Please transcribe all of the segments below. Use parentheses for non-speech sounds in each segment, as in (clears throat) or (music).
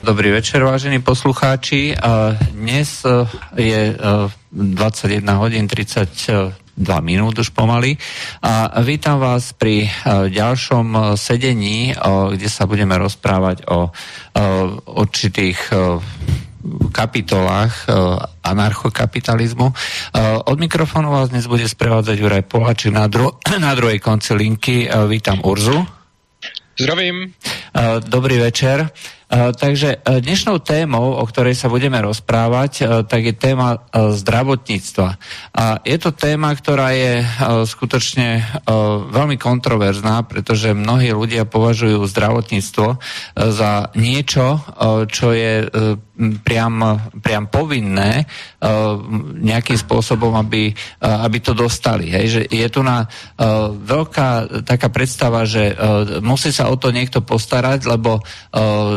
Dobrý večer, vážení poslucháči. Dnes e, je 21 e, hodín 32 minút už pomaly. A vítam vás pri e, ďalšom sedení, kde sa budeme rozprávať o určitých kapitolách anarchokapitalizmu. Od mikrofónu vás dnes bude sprevádzať Juraj Poláčik na, dru- (coughs) na druhej konci linky. Vítam Urzu. Zdravím. Dobrý večer. Eh, takže eh, dnešnou témou, o ktorej sa budeme rozprávať, eh, tak je téma zdravotníctva. Je to téma, ktorá je skutočne veľmi kontroverzná, pretože mnohí ľudia považujú zdravotníctvo za niečo, čo je priam, priam povinné nejakým spôsobom, aby, aby to dostali. Hej? Že je tu na veľká taká predstava, že musí sa o to niekto postarať, lebo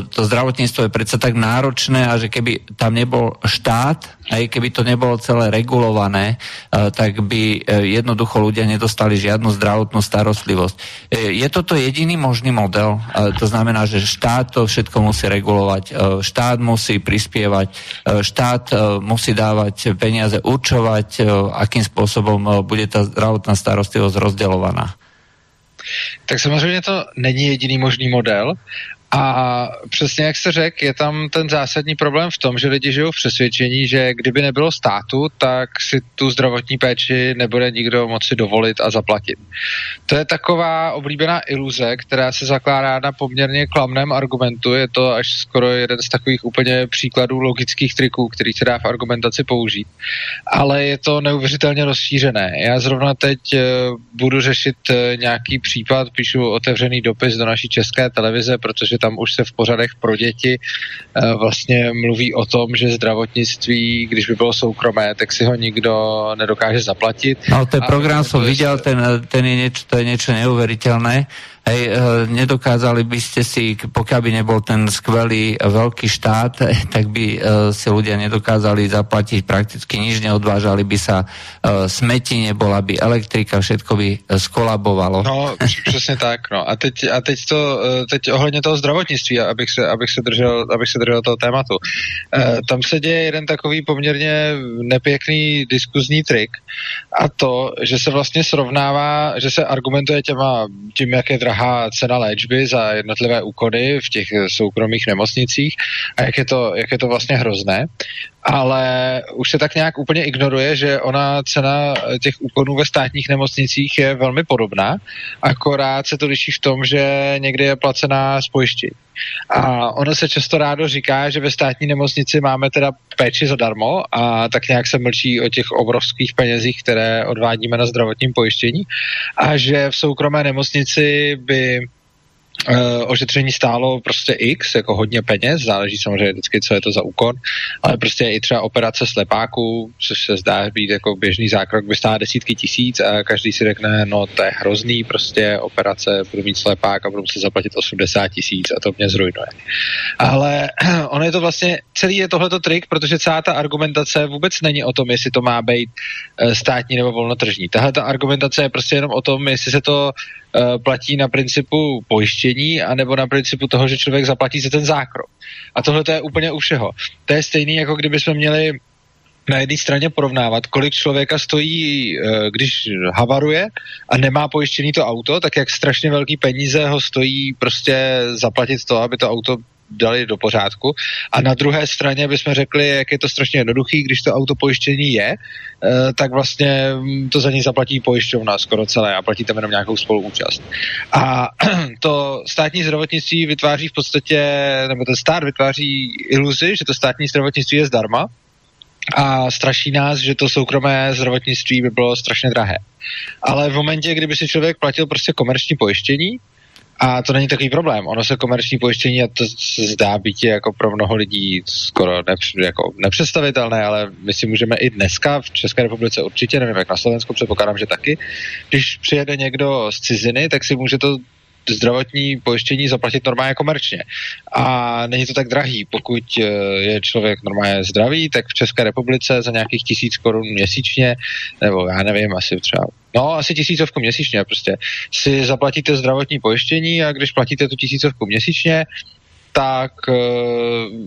to zdravotníctvo je predsa tak náročné a že keby tam nebol štát, aj keby to nebolo celé regulované, uh, tak by uh, jednoducho ľudia nedostali žiadnu zdravotnú starostlivosť. Uh, je toto jediný možný model? To znamená, že štát to všetko musí regulovať, štát musí prispievať, štát musí dávať peniaze, určovať, akým spôsobom bude tá zdravotná starostlivosť rozdeľovaná. Tak samozřejmě to není jediný možný model a přesně jak se řekl, je tam ten zásadní problém v tom, že lidi žijou v přesvědčení, že kdyby nebylo státu, tak si tu zdravotní péči nebude nikdo moci dovolit a zaplatit. To je taková oblíbená iluze, která se zakládá na poměrně klamném argumentu. Je to až skoro jeden z takových úplně příkladů logických triků, který se dá v argumentaci použít. Ale je to neuvěřitelně rozšířené. Já zrovna teď eh, budu řešit eh, nějaký případ, píšu otevřený dopis do naší české televize, protože tam už se v pořadech pro děti eh, vlastně mluví o tom, že zdravotnictví, když by bylo soukromé, tak si ho nikdo nedokáže zaplatit. No, ten program jsem viděl, ten, ten je něco, to je něco neuvěřitelné. Hej, eh, nedokázali by ste si, pokiaľ by nebol ten skvelý eh, veľký štát, tak by si ľudia nedokázali zaplatiť prakticky nič, neodvážali by sa smeti, nebola by elektrika, všetko by skolabovalo. No, přesně tak. No. A, teď, a teď, to, teď ohledně toho zdravotnictví, abych se, abych se, držel, abych se držel toho tématu. Tam se děje jeden takový poměrně nepěkný diskuzní trik a to, že se vlastně srovnává, že se argumentuje těma, tím, jak je drahá drahá cena léčby za jednotlivé úkony v těch soukromých nemocnicích a jak je to, jak je to vlastně hrozné. Ale už se tak nějak úplně ignoruje, že ona cena těch úkonů ve státních nemocnicích je velmi podobná, akorát se to liší v tom, že někdy je placená z pojištění. A ono se často rádo říká, že ve státní nemocnici máme teda péči zadarmo a tak nějak se mlčí o těch obrovských penězích, které odvádíme na zdravotním pojištění a že v soukromé nemocnici by Uh, ošetření stálo prostě x, jako hodně peněz, záleží samozřejmě vždycky, co je to za úkon, ale prostě i třeba operace slepáků, což se zdá být jako běžný zákrok, by stála desítky tisíc a každý si řekne, no to je hrozný, prostě operace, budu mít slepák a budu se zaplatit 80 tisíc a to mě zrujnuje. Ale (clears throat) ono je to vlastně, celý je tohleto trik, protože celá ta argumentace vůbec není o tom, jestli to má být eh, státní nebo volnotržní. Tahle ta argumentace je prostě jenom o tom, jestli se to platí na principu pojištění anebo na principu toho, že člověk zaplatí za ten zákrok. A tohle to je úplně u všeho. To je stejný, jako kdyby jsme měli na jedné straně porovnávat, kolik člověka stojí, eh, když havaruje a nemá pojištěný to auto, tak jak strašně velký peníze ho stojí prostě zaplatit to, aby to auto dali do pořádku. A na druhé straně bychom řekli, jak je to strašně jednoduchý, když to auto pojištění je, eh, tak vlastně mm, to za ní zaplatí pojišťovna skoro celé a platí tam jenom nějakou spoluúčast. A (clears throat) to státní zdravotnictví vytváří v podstatě, nebo ten stát vytváří iluzi, že to státní zdravotnictví je zdarma, a straší nás, že to soukromé zdravotnictví by bylo strašně drahé. Ale v momentě, kdyby si člověk platil prostě komerční pojištění, a to není takový problém. Ono se komerční pojištění, a to se zdá být jako pro mnoho lidí skoro nepř, jako nepředstavitelné, ale my si můžeme i dneska v České republice určitě, nevím jak na Slovensku, předpokládám, že taky, když přijede někdo z ciziny, tak si může to zdravotní pojištění zaplatit normálně komerčně. A není to tak drahý. Pokud eh, je člověk normálně zdravý, tak v České republice za nějakých tisíc korun měsíčně, nebo já nevím, asi třeba No, asi tisícovku měsíčně prostě. Si zaplatíte zdravotní pojištění a když platíte tu tisícovku měsíčně, tak uh,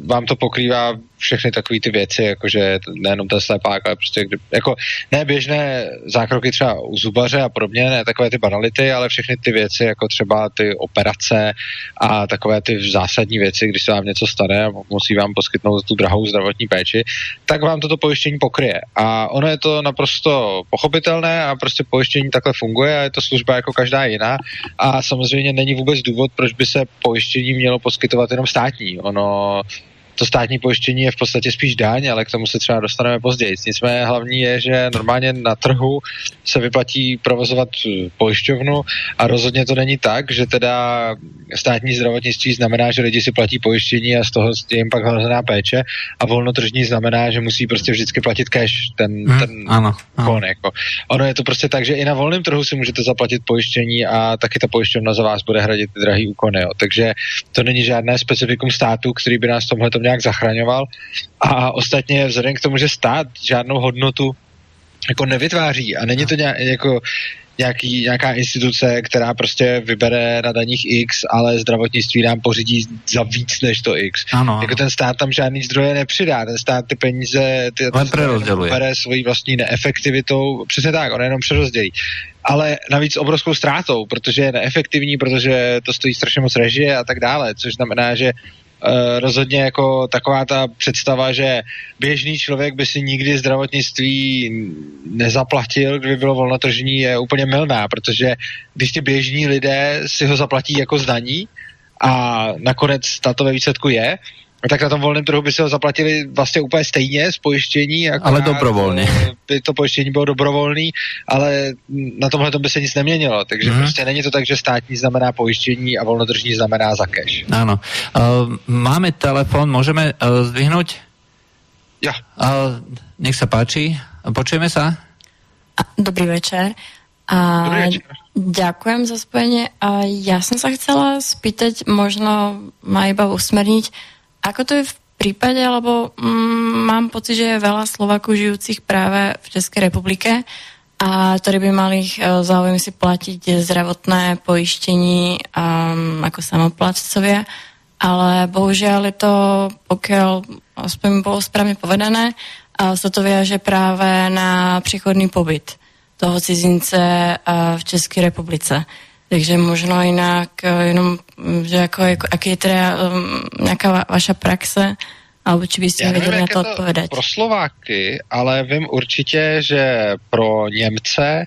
vám to pokrývá všechny takové ty věci, jakože nejenom ten slepák, ale prostě kdy, jako ne běžné zákroky třeba u zubaře a podobně, ne takové ty banality, ale všechny ty věci, jako třeba ty operace a takové ty zásadní věci, když se vám něco stane a musí vám poskytnout tu drahou zdravotní péči, tak vám toto pojištění pokryje. A ono je to naprosto pochopitelné a prostě pojištění takhle funguje a je to služba jako každá jiná. A samozřejmě není vůbec důvod, proč by se pojištění mělo poskytovat jenom státní. Ono to státní pojištění je v podstatě spíš daň, ale k tomu se třeba dostaneme později. Nicméně hlavní je, že normálně na trhu se vyplatí provozovat pojišťovnu a rozhodně to není tak, že teda státní zdravotnictví znamená, že lidi si platí pojištění a z toho je jim pak hrozená péče a volnotržní znamená, že musí prostě vždycky platit cash, ten, hmm, ten ano, ano. Kon, jako. Ono je to prostě tak, že i na volném trhu si můžete zaplatit pojištění a taky ta pojišťovna za vás bude hradit ty drahý úkony. Jo. Takže to není žádné specifikum státu, který by nás tomhle nějak zachraňoval. A ostatně vzhledem k tomu, že stát žádnou hodnotu jako nevytváří a není to nějak, jako nějaký, nějaká instituce, která prostě vybere na daních X, ale zdravotnictví nám pořídí za víc než to X. Ano, jako ten stát tam žádný zdroje nepřidá, ten stát ty peníze ty, ty bere svojí vlastní neefektivitou, přesně tak, on jenom přerozdělí. Ale navíc obrovskou ztrátou, protože je neefektivní, protože to stojí strašně moc režie a tak dále, což znamená, že rozhodně jako taková ta představa, že běžný člověk by si nikdy zdravotnictví nezaplatil, kdyby bylo volnotržní, je úplně milná, protože když ty běžní lidé si ho zaplatí jako zdaní a nakonec tato ve výsledku je, tak na tom volném trhu by se ho zaplatili vlastně úplně stejně z pojištění. Ale dobrovolně. (laughs) By to pojištění bylo dobrovolné, ale na tomhle by se nic neměnilo. Takže hmm. prostě není to tak, že státní znamená pojištění a volnodržní znamená za cash. Ano. Uh, máme telefon, můžeme uh, zdvihnout? Ja. Uh, nech sa páči. Počujeme sa? Dobrý večer. A Dobrý večer. Ďakujem za spojenie. A ja som sa chcela spýtať, možno ma iba usmerniť, ako to je v prípade, lebo mm, mám pocit, že je veľa Slovakov žijúcich práve v Českej republike a ktorí by mali uh, záujem si platiť zdravotné pojištení um, ako samoplatcovia, ale bohužiaľ je to, pokiaľ aspoň bolo správne povedané, a sa to viaže práve na přechodný pobyt toho cizince uh, v Českej republice. Takže možno jinak, eh, jenom, mm, že jako, jako aký je teda um, nějaká vaša praxe, alebo či byste věděli na to odpovědět. Pro Slováky, ale vím určitě, že pro Němce eh,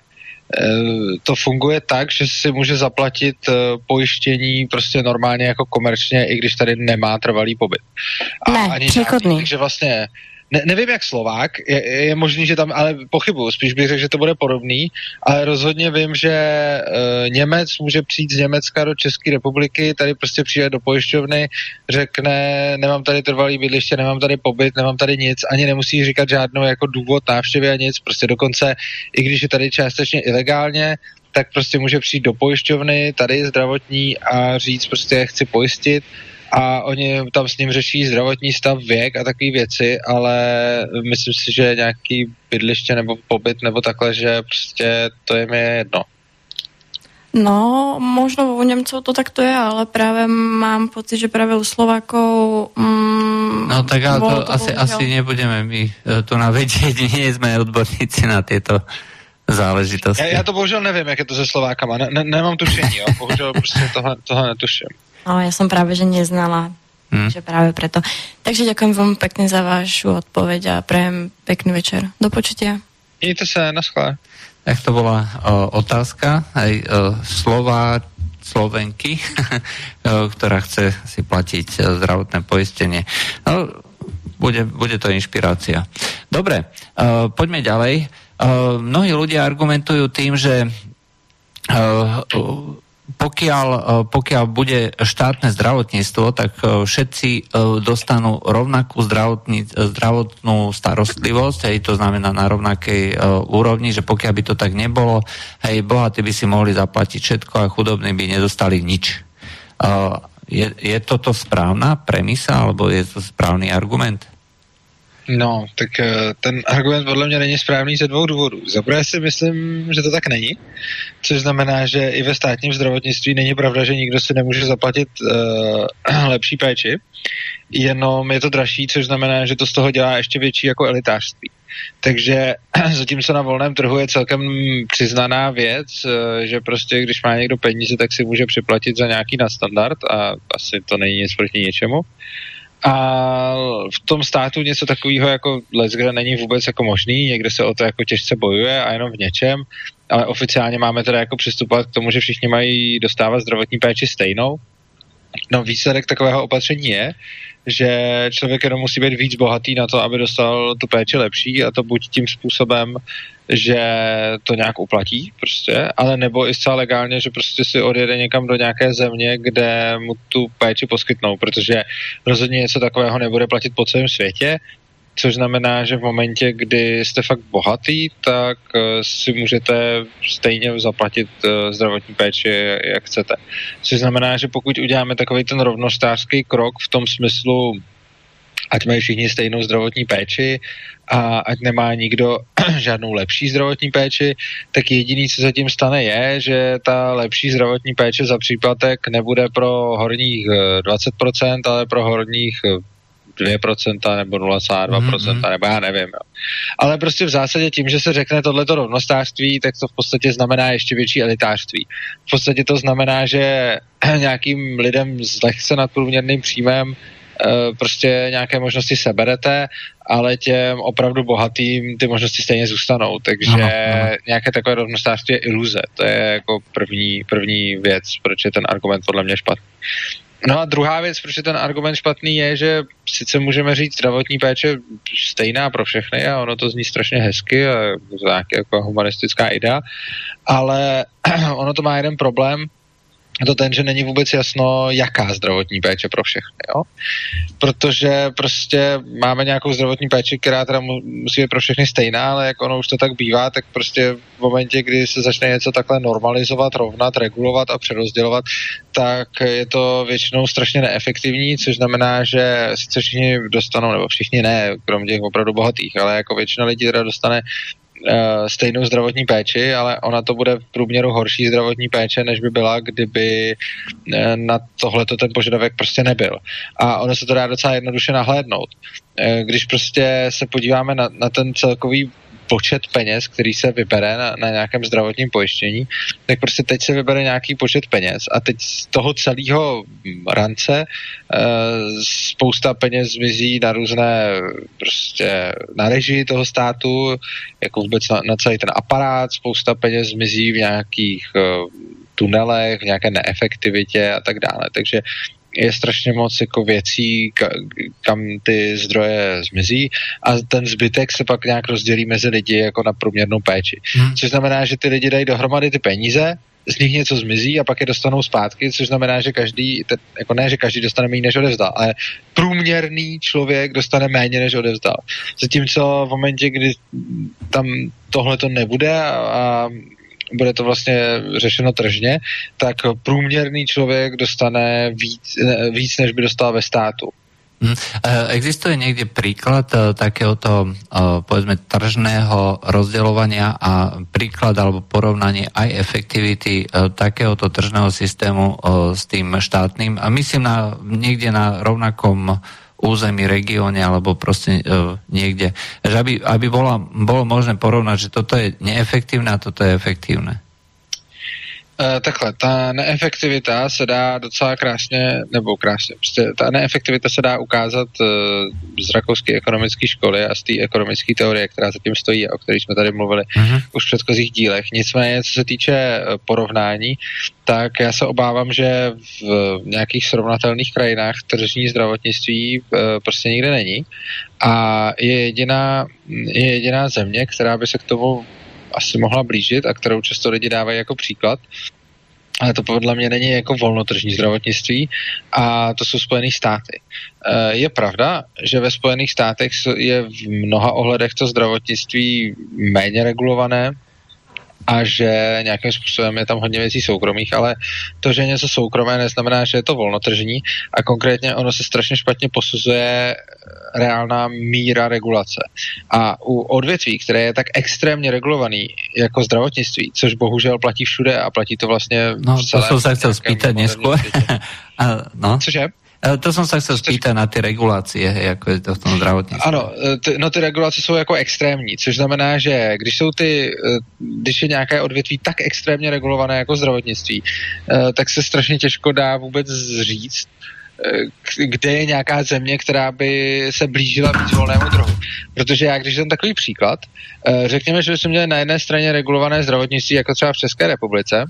to funguje tak, že si může zaplatit eh, pojištění prostě normálně jako komerčně, i když tady nemá trvalý pobyt. A ne, ani přechodný. takže vlastně ne, nevím jak Slovák, je, je možný, že tam, ale pochybuju, spíš bych řekl, že to bude podobný, ale rozhodně vím, že e, Němec může přijít z Německa do České republiky, tady prostě přijde do pojišťovny, řekne, nemám tady trvalý bydliště, nemám tady pobyt, nemám tady nic, ani nemusí říkat žádnou jako důvod návštěvy a nic, prostě dokonce, i když je tady částečně ilegálně, tak prostě může přijít do pojišťovny, tady zdravotní a říct prostě chci pojistit a oni tam s ním řeší zdravotní stav, věk a takové věci, ale myslím si, že nějaký bydliště nebo pobyt nebo takhle, že prostě to je mi jedno. No, možno u Němců to takto je, ale právě mám pocit, že právě u Slováků... Mm, no tak ale to, to asi, asi nebudeme my e, tu na vědět, nie (laughs) jsme odborníci na tyto záležitosti. Já, já to bohužel nevím, jak je to se Slovákama, ne, ne, nemám tušení, jo. bohužel prostě tohle, tohle netuším. No, já jsem právě, že neznala, hmm. že právě proto. Takže děkuji vám pěkně za vašu odpověď a prajem pěkný večer. Do počutia. Mějte se, naschle. Tak to byla o, otázka, aj o, slova Slovenky, (laughs) která chce si platit zdravotné poistenie. No, bude, bude to inšpirácia. Dobre, uh, poďme ďalej. Uh, mnohí ľudia argumentujú tým, že uh, pokiaľ, e, pokiaľ bude štátne zdravotníctvo, tak e, všetci e, dostanú rovnakú zdravotnú starostlivosť, hej, to znamená na rovnakej úrovni, že pokiaľ by to tak nebolo, hej, bohatí by si mohli zaplatiť všetko a chudobní by nedostali nič. Je, je toto správna premisa, alebo je to správny argument? No, tak eh, ten argument podle mě není správný ze dvou důvodů. Za prvé si myslím, že to tak není, což znamená, že i ve státním zdravotnictví není pravda, že nikdo si nemůže zaplatit uh, (clears throat) lepší péči, jenom je to dražší, což znamená, že to z toho dělá ještě větší jako elitářství. Takže (clears throat) zatímco na volném trhu je celkem přiznaná věc, eh, že prostě když má někdo peníze, tak si může připlatit za nějaký nadstandard a asi to není nic proti něčemu. A v tom státu něco takového jako kde není vůbec jako možný, někde se o to jako těžce bojuje a jenom v něčem, ale oficiálně máme teda jako přistupovat k tomu, že všichni mají dostávat zdravotní péči stejnou. No výsledek takového opatření je, že člověk jenom musí být víc bohatý na to, aby dostal tu péči lepší a to buď tím způsobem, že to nějak uplatí prostě, ale nebo i zcela legálně, že prostě si odjede někam do nějaké země, kde mu tu péči poskytnou, protože rozhodně něco takového nebude platit po celém světě, což znamená, že v momentě, kdy jste fakt bohatý, tak eh, si můžete stejně zaplatit eh, zdravotní péči, jak chcete. Což znamená, že pokud uděláme takový ten rovnostářský krok v tom smyslu, ať mají všichni stejnou zdravotní péči a ať nemá nikdo (clears throat) žádnou lepší zdravotní péči, tak jediný, co se tím stane, je, že ta lepší zdravotní péče za příplatek nebude pro horních 20%, eh, ale pro horních 2% nebo 0,2%, mm-hmm. nebo já nevím. Jo. Ale prostě v zásadě tím, že se řekne tohleto rovnostářství, tak to v podstatě znamená ještě větší elitářství. V podstatě to znamená, že (clears throat) nějakým lidem s lehce nadprůměrným příjmem eh, prostě nějaké možnosti seberete, ale těm opravdu bohatým ty možnosti stejně zůstanou. Takže ano, ano. nějaké takové rovnostářství je iluze. To je jako první, první věc, proč je ten argument podle mě špatný. No a druhá věc, proč je ten argument špatný, je, že sice můžeme říct zdravotní péče stejná pro všechny a ono to zní strašně hezky a nějaká jako humanistická idea, ale (clears throat) ono to má jeden problém, to ten, že není vůbec jasno, jaká zdravotní péče pro všechny, jo? Protože prostě máme nějakou zdravotní péči, která teda musí být pro všechny stejná, ale jak ono už to tak bývá, tak prostě v momentě, kdy se začne něco takhle normalizovat, rovnat, regulovat a přerozdělovat, tak je to většinou strašně neefektivní, což znamená, že sice všichni dostanou, nebo všichni ne, kromě těch opravdu bohatých, ale jako většina lidí teda dostane stejnou zdravotní péči, ale ona to bude v průměru horší zdravotní péče, než by byla, kdyby uh, na tohleto ten požadavek prostě nebyl. A ono se to dá docela jednoduše nahlédnout. Uh, když prostě se podíváme na, na ten celkový počet peněz, který se vybere na, na nějakém zdravotním pojištění, tak prostě teď se vybere nějaký počet peněz a teď z toho celého rance e, spousta peněz zmizí na různé prostě na režii toho státu, jako vůbec na, na celý ten aparát, spousta peněz zmizí v nějakých e, tunelech, v nějaké neefektivitě a tak dále. Takže je strašně moc jako věcí, kam ty zdroje zmizí a ten zbytek se pak nějak rozdělí mezi lidi jako na průměrnou péči. Hmm. Což znamená, že ty lidi dají dohromady ty peníze, z nich něco zmizí a pak je dostanou zpátky, což znamená, že každý, ten, jako ne, že každý dostane méně, než odevzdal, ale průměrný člověk dostane méně, než odevzdal. Zatímco v momentě, kdy tam tohle to nebude a, a bude to vlastně řešeno tržně, tak průměrný člověk dostane víc, víc než by dostal ve státu. Hmm. Existuje niekde príklad e, takéhoto, e, povedzme, tržného rozdeľovania a príklad alebo porovnanie aj efektivity takéhoto tržného systému s tým štátnym. A myslím na, niekde na rovnakom území, regióne alebo proste e, niekde. Že aby, aby bolo, bolo možné porovnať, že toto je neefektívne a toto je efektívne. Uh, takhle, ta neefektivita se dá docela krásně, nebo krásně, prostě ta neefektivita se dá ukázat uh, z rakouské ekonomické školy a z té ekonomické teorie, která zatím stojí a o které jsme tady mluvili uh-huh. už v předchozích dílech. Nicméně, co se týče porovnání, tak já se obávám, že v nějakých srovnatelných krajinách tržní zdravotnictví prostě nikde není a je jediná, je jediná země, která by se k tomu asi mohla blížit a kterou často lidi dávají jako příklad, ale to podle mě není jako volnotržní zdravotnictví a to jsou Spojené státy. Eh, je pravda, že ve Spojených státech je v mnoha ohledech to zdravotnictví méně regulované, a že nějakým způsobem je tam hodně věcí soukromých, ale to, že je něco soukromé, neznamená, že je to volnotržní a konkrétně ono se strašně špatně posuzuje reálná míra regulace. A u odvětví, které je tak extrémně regulovaný jako zdravotnictví, což bohužel platí všude a platí to vlastně no, v celém... to jsem se chcel spýtat neskôr. (laughs) no. Cože? E, to jsem se chcel spýtat na ty regulace, jako je to v tom zdravotnictví. Ano, e, ty, no ty regulace jsou jako extrémní, což znamená, že když jsou ty, e, když je nějaké odvětví tak extrémně regulované jako zdravotnictví, tak se strašně těžko dá vůbec říct, kde je nějaká země, která by se blížila víc volnému trhu. Protože já, když jsem takový příklad, řekněme, že bychom měli na jedné straně regulované zdravotnictví, jako třeba v České republice,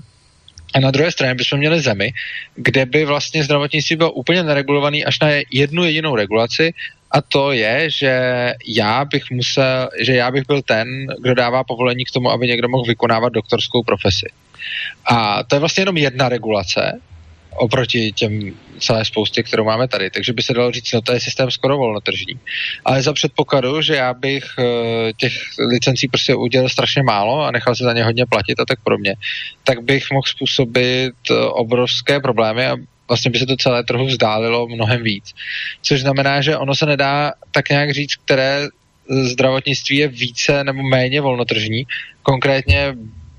a na druhé straně bychom měli zemi, kde by vlastně zdravotnictví bylo úplně neregulovaný až na jednu jedinou regulaci a to je, že já bych musel, že já bych byl ten, kdo dává povolení k tomu, aby někdo mohl vykonávat doktorskou profesi. A to je vlastně jenom jedna regulace, oproti těm celé spoustě, kterou máme tady. Takže by se dalo říct, no to je systém skoro volnotržní. Ale za předpokladu, že já bych uh, těch licencí prostě udělal strašně málo a nechal se za ně hodně platit a tak podobně, tak bych mohl způsobit uh, obrovské problémy a vlastně by se to celé trhu vzdálilo mnohem víc. Což znamená, že ono se nedá tak nějak říct, které zdravotnictví je více nebo méně volnotržní. Konkrétně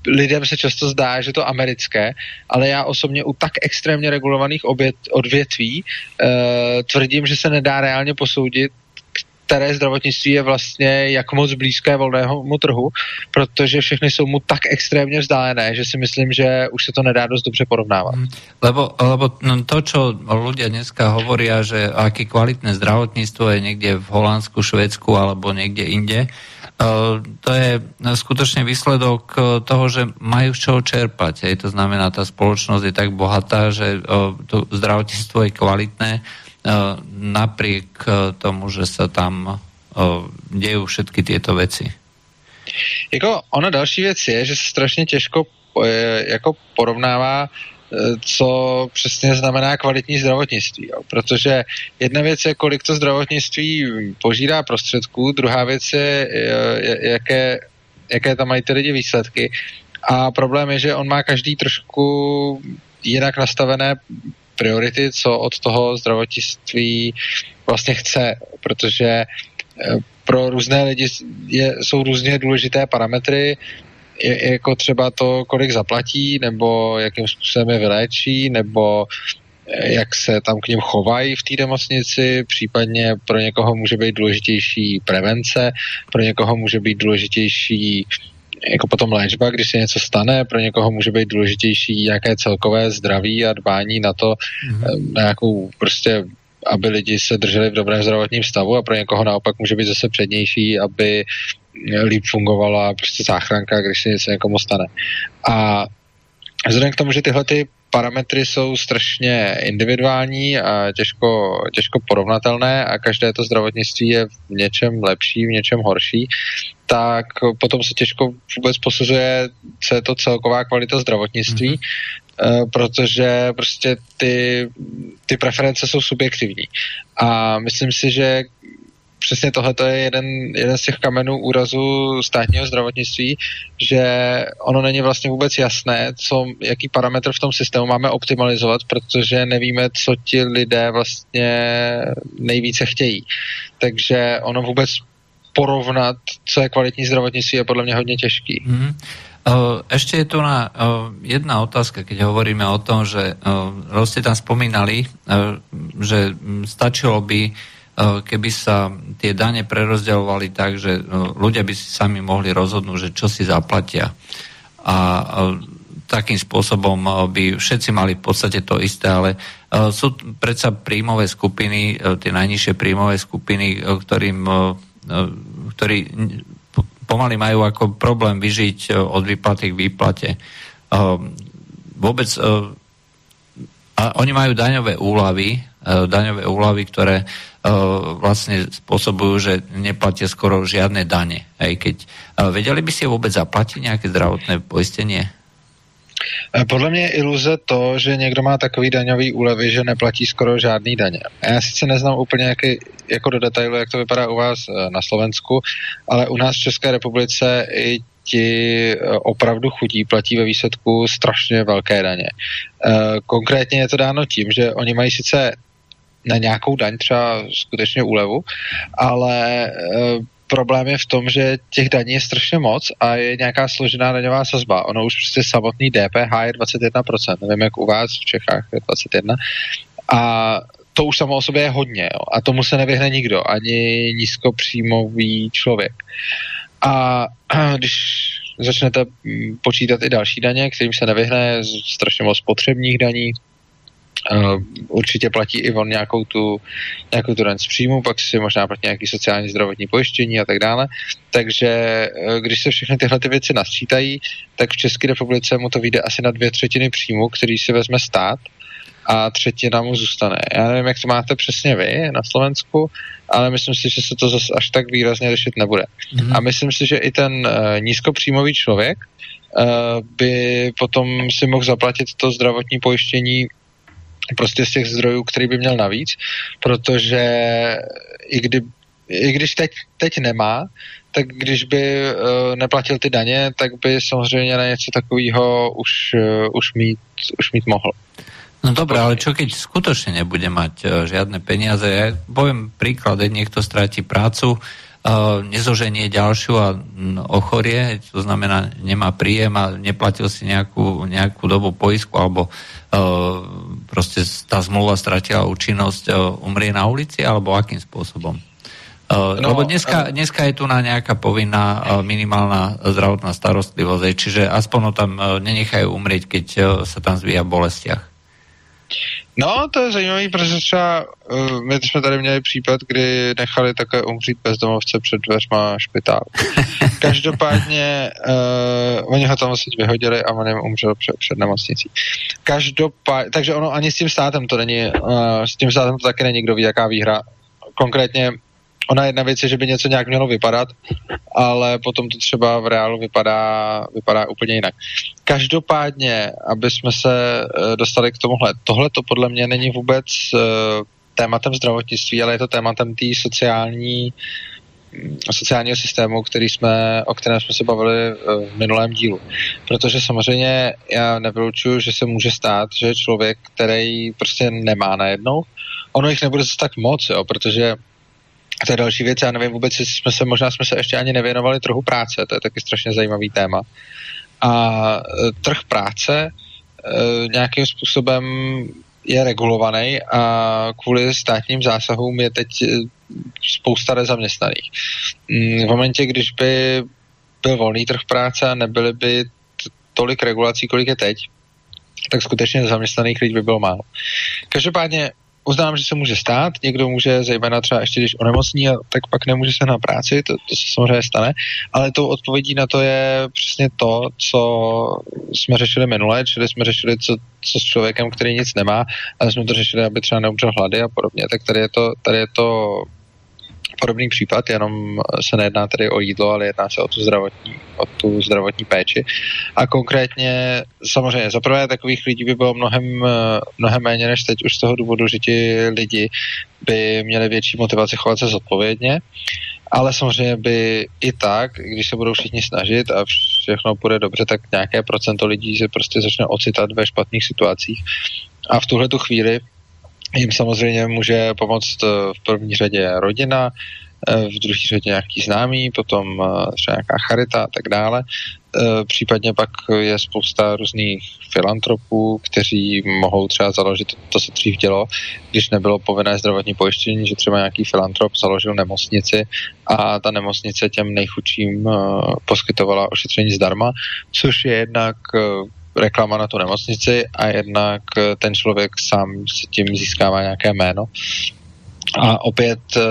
lidem se často zdá, že to americké, ale já osobně u tak extrémně regulovaných obět, odvětví uh, tvrdím, že se nedá reálně posoudit, které zdravotnictví je vlastně jak moc blízké volnému trhu, protože všechny jsou mu tak extrémně vzdálené, že si myslím, že už se to nedá dost dobře porovnávat. Hmm. Lebo, lebo no, to, čo ľudia dneska hovoria, že aký kvalitné zdravotníctvo je niekde v Holandsku, Švedsku alebo niekde inde, to je skutočne výsledok eh, toho, že majú z čoho čerpať. Hej. To znamená, tá spoločnosť je tak bohatá, že eh, to zdravotníctvo je kvalitné napriek tomu, že sa tam dějí všetky tieto veci. Jako ono další věc je, že se strašně těžko jako porovnává co přesně znamená kvalitní zdravotnictví. Jo. Protože jedna věc je, kolik to zdravotnictví požírá prostředků, druhá věc je, jaké, jaké tam mají ty lidi výsledky. A problém je, že on má každý trošku jinak nastavené priority, co od toho zdravotnictví vlastně chce, protože eh, pro různé lidi je, jsou různě důležité parametry, je, jako třeba to, kolik zaplatí, nebo jakým způsobem je vyléčí, nebo eh, jak se tam k ním chovají v té nemocnici, případně pro někoho může být důležitější prevence, pro někoho může být důležitější jako potom léčba, když se něco stane, pro někoho může být důležitější nějaké celkové zdraví a dbání na to, mm-hmm. na jakou prostě aby lidi se drželi v dobrém zdravotním stavu a pro někoho naopak může být zase přednější, aby líp fungovala prostě záchranka, když se něco někomu stane. A vzhledem k tomu, že tyhle ty parametry jsou strašně individuální a těžko, těžko porovnatelné a každé to zdravotnictví je v něčem lepší, v něčem horší, tak potom se těžko vůbec posuzuje, co je to celková kvalita zdravotnictví, mm-hmm. protože prostě ty, ty preference jsou subjektivní. A myslím si, že přesně tohle je jeden, jeden z těch kamenů úrazu státního zdravotnictví, že ono není vlastně vůbec jasné, co, jaký parametr v tom systému máme optimalizovat, protože nevíme, co ti lidé vlastně nejvíce chtějí. Takže ono vůbec porovnat, co je kvalitní zdravotnictví, je podle mě hodně těžký. Mm-hmm. Ešte je tu na, jedna otázka, keď hovoríme o tom, že ste tam spomínali, že stačilo by Eh, keby sa tie dane prerozdeľovali tak, že eh, ľudia by si sami mohli rozhodnúť, že čo si zaplatia. A eh, takým spôsobom by všetci mali v podstate to isté, ale sú predsa príjmové skupiny, tie najnižšie príjmové skupiny, ktorým, ktorí pomaly majú ako problém vyžiť od výplaty k výplate. Vôbec a oni majú daňové úlavy, daňové úlavy, ktoré Eh, vlastne spôsobujú, že neplatia skoro žiadne dane. Hej, keď, eh, vedeli by si vôbec zaplatiť nejaké zdravotné poistenie? Eh, podle mě je iluze to, že někdo má takový daňový úlevy, že neplatí skoro žádný daně. Já sice neznám úplně jaký, jako do detailu, jak to vypadá u vás na Slovensku, ale u nás v České republice i ti opravdu chudí platí ve výsledku strašně velké daně. Konkrétně je to dáno tím, že oni mají sice na nějakou daň třeba skutečně úlevu, ale problém je v tom, že těch daní je strašně moc a je nějaká složená daňová sazba. Ono už prostě samotný DPH je 21%, nevím jak u vás v Čechách je 21%. A to už samo o sobě je hodně jo. a tomu se nevyhne nikdo, ani nízkopříjmový člověk. A (clears throat) když začnete počítat i další daně, kterým se nevyhne, strašně moc spotřebních daní, určitě platí i on nějakou tu, nějakou tu daň z příjmu, pak si možná platí nějaký sociální zdravotní pojištění a tak dále. Takže uh, když se všechny tyhle ty věci nasčítají, tak v České republice mu to vyjde asi na dvě třetiny příjmu, který si vezme stát a třetina mu zůstane. Já nevím, jak to máte přesně vy na Slovensku, ale myslím si, že se to zase až tak výrazně řešit nebude. Mm. A myslím si, že i ten uh, nízkopříjmový člověk uh, by potom si mohl zaplatit to zdravotní pojištění prostě z těch zdrojů, který by měl navíc, protože i, kdy, i když teď, teď nemá, tak když by uh, neplatil ty daně, tak by samozřejmě na něco takového už, uh, už, mít, už mít mohl. No dobré, ale čo keď skutočne nebude mať uh, žiadne peniaze? Ja poviem príklad, niekto stráti prácu, uh, nezoženie ďalšiu a mm, ochorie, to znamená, nemá príjem a neplatil si nejakú, nejakú dobu poisku alebo proste tá zmluva stratila účinnosť, umrie na ulici, alebo akým spôsobom? No, Lebo dneska, dneska je tu na nejaká povinná minimálna zdravotná starostlivosť, čiže aspoň tam nenechajú umrieť, keď sa tam zvíja v bolestiach. No, to je zajímavý, protože třeba uh, my jsme tady měli případ, kdy nechali také umřít bezdomovce před dveřma špitálu. (laughs) Každopádně uh, oni ho tam vlastně vyhodili a on jim umřel před, před nemocnicí. Každopádně, takže ono ani s tím státem to není, uh, s tím státem to taky není, kdo ví, jaká výhra. Konkrétně ona jedna věc je, že by něco nějak mělo vypadat, ale potom to třeba v reálu vypadá, vypadá úplně jinak. Každopádně, aby jsme se eh, dostali k tomuhle, tohle to podle mě není vůbec uh, tématem zdravotnictví, ale je to tématem té sociální mm, sociálního systému, který jsme, o kterém jsme se bavili eh, v minulém dílu. Protože samozřejmě já nevylučuju, že se může stát, že člověk, který prostě nemá najednou, ono jich nebude zase tak moc, jo, protože to je další věc, já nevím vůbec, jsme se, možná jsme se ještě ani nevěnovali trhu práce, to je taky strašně zajímavý téma. A e, trh práce e, nějakým způsobem je regulovaný a kvůli státním zásahům je teď e, spousta nezaměstnaných. Mm, v momentě, když by byl volný trh práce a nebyly by tolik regulací, kolik je teď, tak skutečně nezaměstnaných lidí by bylo málo. Každopádně uznám, že se může stát, někdo může, zejména třeba ještě když onemocní, a tak pak nemůže se na práci, to, to se samozřejmě stane, ale tou odpovědí na to je přesně to, co jsme řešili minule, čili jsme řešili, co, co s člověkem, který nic nemá, ale jsme to řešili, aby třeba neumřel hlady a podobně, tak tady je to, tady je to podobný případ, jenom se nejedná tady o jídlo, ale jedná se o tu zdravotní, o tu zdravotní péči. A konkrétně samozřejmě za prvé takových lidí by bylo mnohem, mnohem méně než teď už z toho důvodu, že ti lidi by měli větší motivaci chovat se zodpovědně, ale samozřejmě by i tak, když se budou všichni snažit a všechno bude dobře, tak nějaké procento lidí se prostě začne ocitat ve špatných situacích. A v tuhle tu chvíli jim samozřejmě může pomoct eh, v první řadě rodina, eh, v druhé řadě nějaký známý, potom eh, třeba nějaká charita a tak dále. Případně pak je spousta různých filantropů, kteří mohou třeba založit, to se dřív dělo, když nebylo povinné zdravotní pojištění, že třeba nějaký filantrop založil nemocnici a ta nemocnice těm nejchudším poskytovala ošetření zdarma, což je jednak reklama na tu nemocnici a jednak eh, ten člověk sám si tím získává nějaké jméno. A opět eh,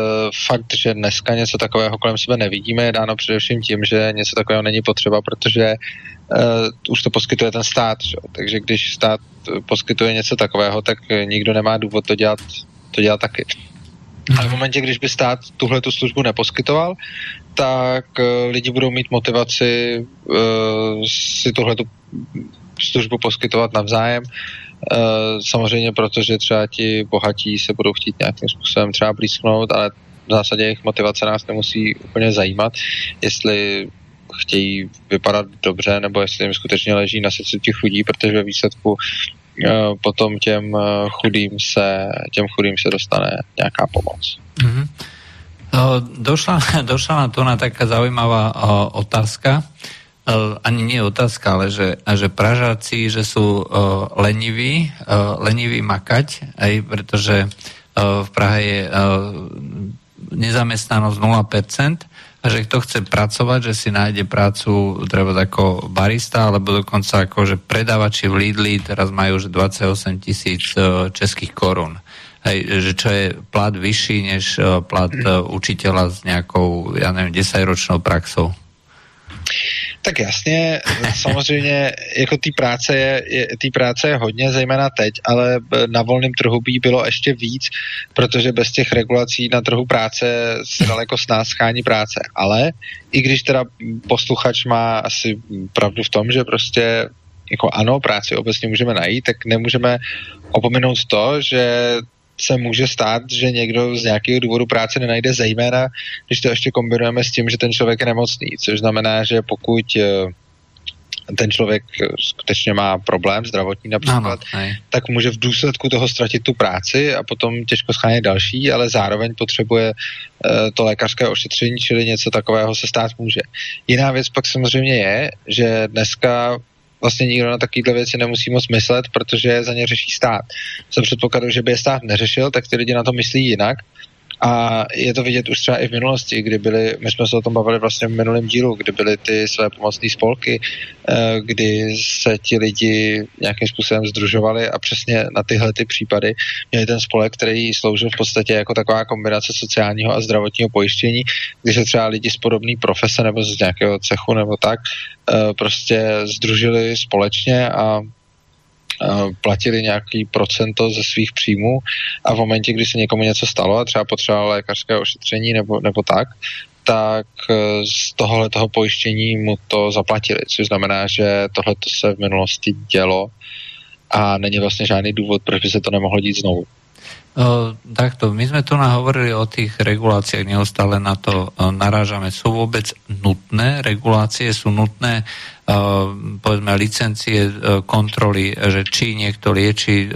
fakt, že dneska něco takového kolem sebe nevidíme, je dáno především tím, že něco takového není potřeba, protože uh, už to poskytuje ten stát. Že? Takže když stát poskytuje něco takového, tak nikdo nemá důvod to dělat, to dělat taky. Ale v momentě, když by stát tuhle tu službu neposkytoval, tak uh, lidi budou mít motivaci uh, si tuhle tu službu poskytovat navzájem. Eh, samozřejmě, protože třeba ti bohatí se budou chtít nějakým způsobem třeba blízknout, ale v zásadě jejich motivace nás nemusí úplně zajímat, jestli chtějí vypadat dobře, nebo jestli jim skutečně leží na srdci těch lidí, protože ve výsledku potom těm chudým se, těm chudým se dostane nějaká pomoc. Mm-hmm. Došla, (laughs) došla na to na taká zaujímavá otázka. Ani nie otázka, ale že, že Pražáci, že sú leniví, leniví makať, aj pretože v Prahe je nezamestnanosť 0%, a že kto chce pracovať, že si nájde prácu treba ako barista, alebo dokonca ako, že predávači v Lidli teraz majú že 28 tisíc českých korún. Hej, že čo je plat vyšší než uh, plat uh, učiteľa s nejakou, ja neviem, 10-ročnou praxou? Tak jasně, samozřejmě jako té práce je, je, tý práce je hodně, zejména teď, ale na volném trhu by bylo ještě víc, protože bez těch regulací na trhu práce se daleko s nás schání práce. Ale i když teda posluchač má asi pravdu v tom, že prostě jako ano, práci obecně můžeme najít, tak nemůžeme opomenout to, že se může stát, že někdo z nějakého důvodu práce nenajde, zejména když to ještě kombinujeme s tím, že ten člověk je nemocný, což znamená, že pokud eh, ten člověk skutečně má problém zdravotní například, ano, tak může v důsledku toho ztratit tu práci a potom těžko schánět další, ale zároveň potřebuje uh, to lékařské ošetření, čili něco takového se stát může. Jiná věc pak samozřejmě je, že dneska vlastně nikdo na takovéhle věci nemusí moc myslet, protože za ně řeší stát. Za předpokladu, že by je stát neřešil, tak ty lidi na to myslí jinak a je to vidět už třeba i v minulosti, kdy byly, my jsme se o tom bavili vlastně v minulém dílu, kdy byly ty své pomocné spolky, eh, kdy se ti lidi nějakým způsobem združovali a přesně na tyhle ty případy měli ten spolek, který sloužil v podstatě jako taková kombinace sociálního a zdravotního pojištění, kdy se třeba lidi z podobné profese nebo z nějakého cechu nebo tak eh, prostě združili společně a platili nějaký procento ze svých příjmů a v momentě, kdy se někomu něco stalo a třeba potřeboval lékařské ošetření nebo, nebo tak, tak e, z tohohle toho pojištění mu to zaplatili, což znamená, že tohle se v minulosti dělo a není vlastně žádný důvod, proč by se to nemohlo dít znovu. Takto, my sme tu nahovorili o tých reguláciách, neustále na to narážame. Sú vôbec nutné regulácie, sú nutné povedzme licencie, kontroly, že či niekto lieči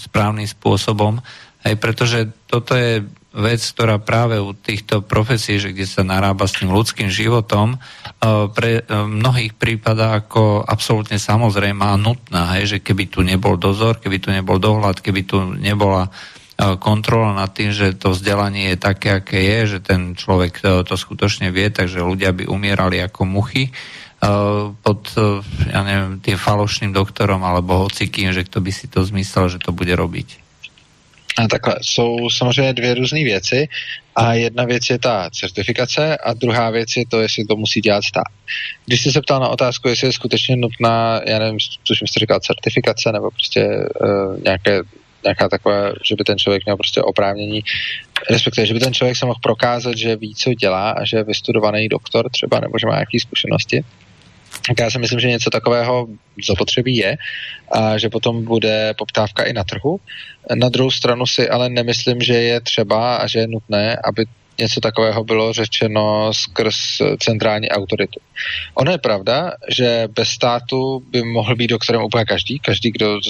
správnym spôsobom, aj pretože toto je vec, ktorá práve u týchto profesí, že kde sa narába s tým ľudským životom, pre mnohých prípada ako absolútne samozrejmá a nutná, hej, že keby tu nebol dozor, keby tu nebol dohľad, keby tu nebola uh, kontrola nad tým, že to vzdelanie je také, aké je, že ten človek to, to skutočne vie, takže ľudia by umierali ako muchy pod ja neviem, tým falošným doktorom alebo hocikým, že kto by si to zmyslel, že to bude robiť. A takhle, jsou samozřejmě dvě různé věci a jedna věc je ta certifikace a druhá věc je to, jestli to musí dělat stát. Když jsi se ptal na otázku, jestli je skutečně nutná, já nevím, což jste říkal, certifikace nebo prostě uh, nějaké nějaká taková, že by ten člověk měl prostě oprávnění, respektive, že by ten člověk se mohl prokázat, že ví, co dělá a že je vystudovaný doktor třeba, nebo že má nějaké zkušenosti. Tak já si myslím, že něco takového zapotřebí je a že potom bude poptávka i na trhu. Na druhou stranu si ale nemyslím, že je třeba a že je nutné, aby něco takového bylo řečeno skrz centrální autoritu. Ono je pravda, že bez státu by mohl být doktorem úplně každý. Každý, kdo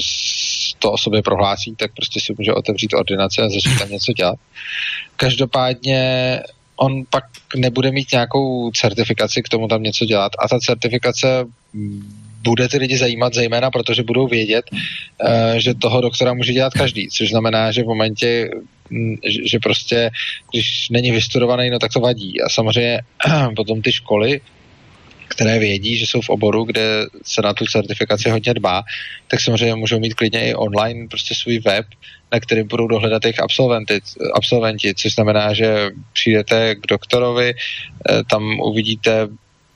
to o sobě prohlásí, tak prostě si může otevřít ordinace a začít tam něco dělat. Každopádně on pak nebude mít nějakou certifikaci k tomu tam něco dělat a ta certifikace bude ty lidi zajímat zejména, protože budou vědět, eh, že toho doktora může dělat každý, což znamená, že v momentě, mm, že prostě, když není vystudovaný, no tak to vadí. A samozřejmě (clears throat) potom ty školy, které vědí, že jsou v oboru, kde se na tu certifikaci hodně dbá, tak samozřejmě můžou mít klidně i online prostě svůj web, na který budou dohledat jejich absolventy, absolventi, což znamená, že přijdete k doktorovi, eh, tam uvidíte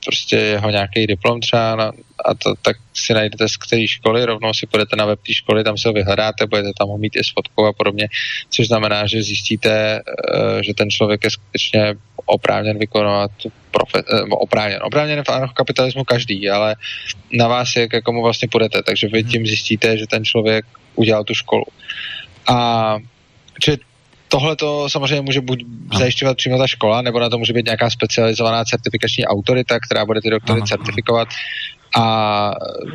prostě jeho nějaký diplom třeba na, a to, tak si najdete z které školy, rovnou si půjdete na web té školy, tam se ho vyhledáte, budete tam ho mít i s fotkou a podobně, což znamená, že zjistíte, uh, že ten člověk je skutečně oprávněn vykonávat tu profe- uh, oprávněn. Oprávněn v kapitalismu každý, ale na vás je, k komu vlastně půjdete, takže vy tím zjistíte, že ten člověk udělal tu školu. A či tohle to samozřejmě může buď zajišťovat přímo ta škola, nebo na to může být nějaká specializovaná certifikační autorita, která bude ty doktory ano, certifikovat a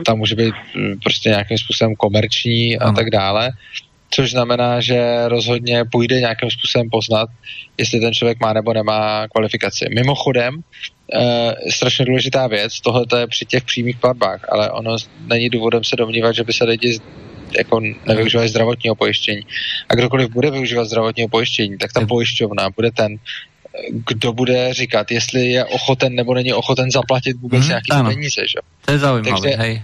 tam může být mm, prostě nějakým způsobem komerční a tak dále což znamená, že rozhodně půjde nějakým způsobem poznat, jestli ten člověk má nebo nemá kvalifikaci. Mimochodem, e, strašně důležitá věc, tohle je při těch přímých platbách, ale ono není důvodem se domnívat, že by se lidi jako nevyužívali zdravotního pojištění. A kdokoliv bude využívat zdravotního pojištění, tak ta pojišťovna bude ten, kdo bude říkat, jestli je ochoten nebo není ochoten zaplatit vůbec hmm, nějaký ano. peníze. Že? To je zaujímavé, Takže, hej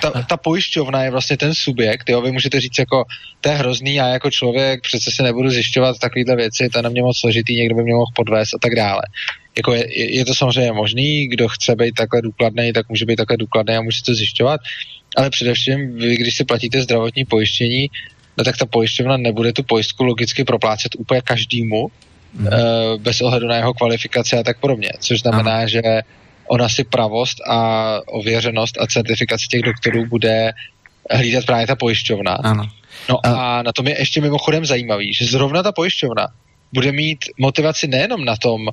ta, ta pojišťovna je vlastně ten subjekt, jo, vy můžete říct jako, to je hrozný, já jako člověk přece se nebudu zjišťovat takovéhle věci, to je na mě moc složitý, někdo by mě mohl podvést a tak dále. Jako je, je to samozřejmě možný, kdo chce být takhle důkladný, tak může být takhle důkladný a může to zjišťovat, ale především vy, když si platíte zdravotní pojištění, no tak ta pojišťovna nebude tu pojistku logicky proplácet úplně každému, mm. bez ohledu na jeho kvalifikaci a tak podobně, což znamená, Aha. že ona si pravost a ověřenost a certifikaci těch doktorů bude hlídat právě ta pojišťovna. Ano. No a, a na tom je ještě mimochodem zajímavý, že zrovna ta pojišťovna bude mít motivaci nejenom na tom,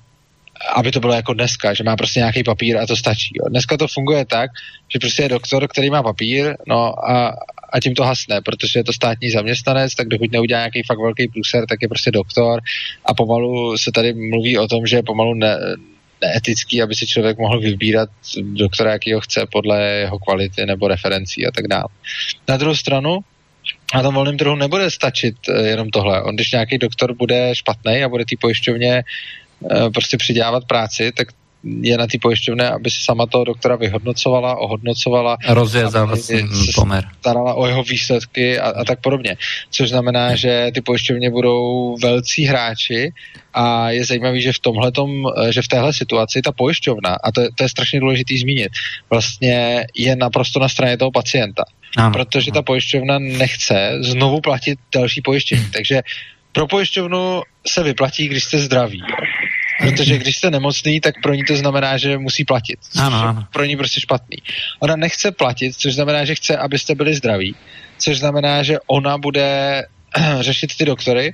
aby to bylo jako dneska, že má prostě nějaký papír a to stačí. Jo. Dneska to funguje tak, že prostě je doktor, který má papír, no a, a tím to hasne, protože je to státní zaměstnanec, tak dokud neudělá nějaký fakt velký pluser, tak je prostě doktor a pomalu se tady mluví o tom, že pomalu ne, neetický, aby si člověk mohl vybírat doktora, jaký ho chce podle jeho kvality nebo referencí a tak dále. Na druhou stranu, na tom volném trhu nebude stačit eh, jenom tohle. On, když nějaký doktor bude špatný a bude té pojišťovně prostě přidělávat práci, tak je na té pojišťovně, aby si sama toho doktora vyhodnocovala, ohodnocovala. Rozjezala pomer. Starala o jeho výsledky a, a tak podobně. Což znamená, že ty pojišťovně budou velcí hráči a je zajímavý, že v tomhletom, že v téhle situaci ta pojišťovna, a to, je, to je strašně důležitý zmínit, vlastně je naprosto na straně toho pacienta. Ano. Protože ta pojišťovna nechce znovu platit další pojištění. (clears throat) Takže pro pojišťovnu se vyplatí, když jste zdraví. Protože když jste nemocný, tak pro ní to znamená, že musí platit. Ano, ano. Pro ní prostě špatný. Ona nechce platit, což znamená, že chce, abyste byli zdraví, což znamená, že ona bude (clears throat) řešit ty doktory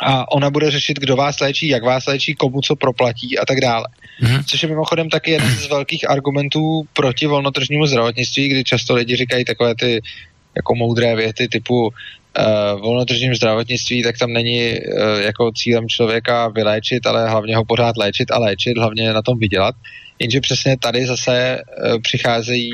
a ona bude řešit, kdo vás léčí, jak vás léčí, komu co proplatí a tak dále. Mhm. Což je mimochodem taky jeden z velkých argumentů proti volnotržnímu zdravotnictví, kdy často lidi říkají takové ty jako moudré věty typu uh, volnotržním zdravotnictví, tak tam není uh, jako cílem člověka vyléčit, ale hlavně ho pořád léčit a léčit, hlavně na tom vydělat. Jenže přesně tady zase uh, přicházejí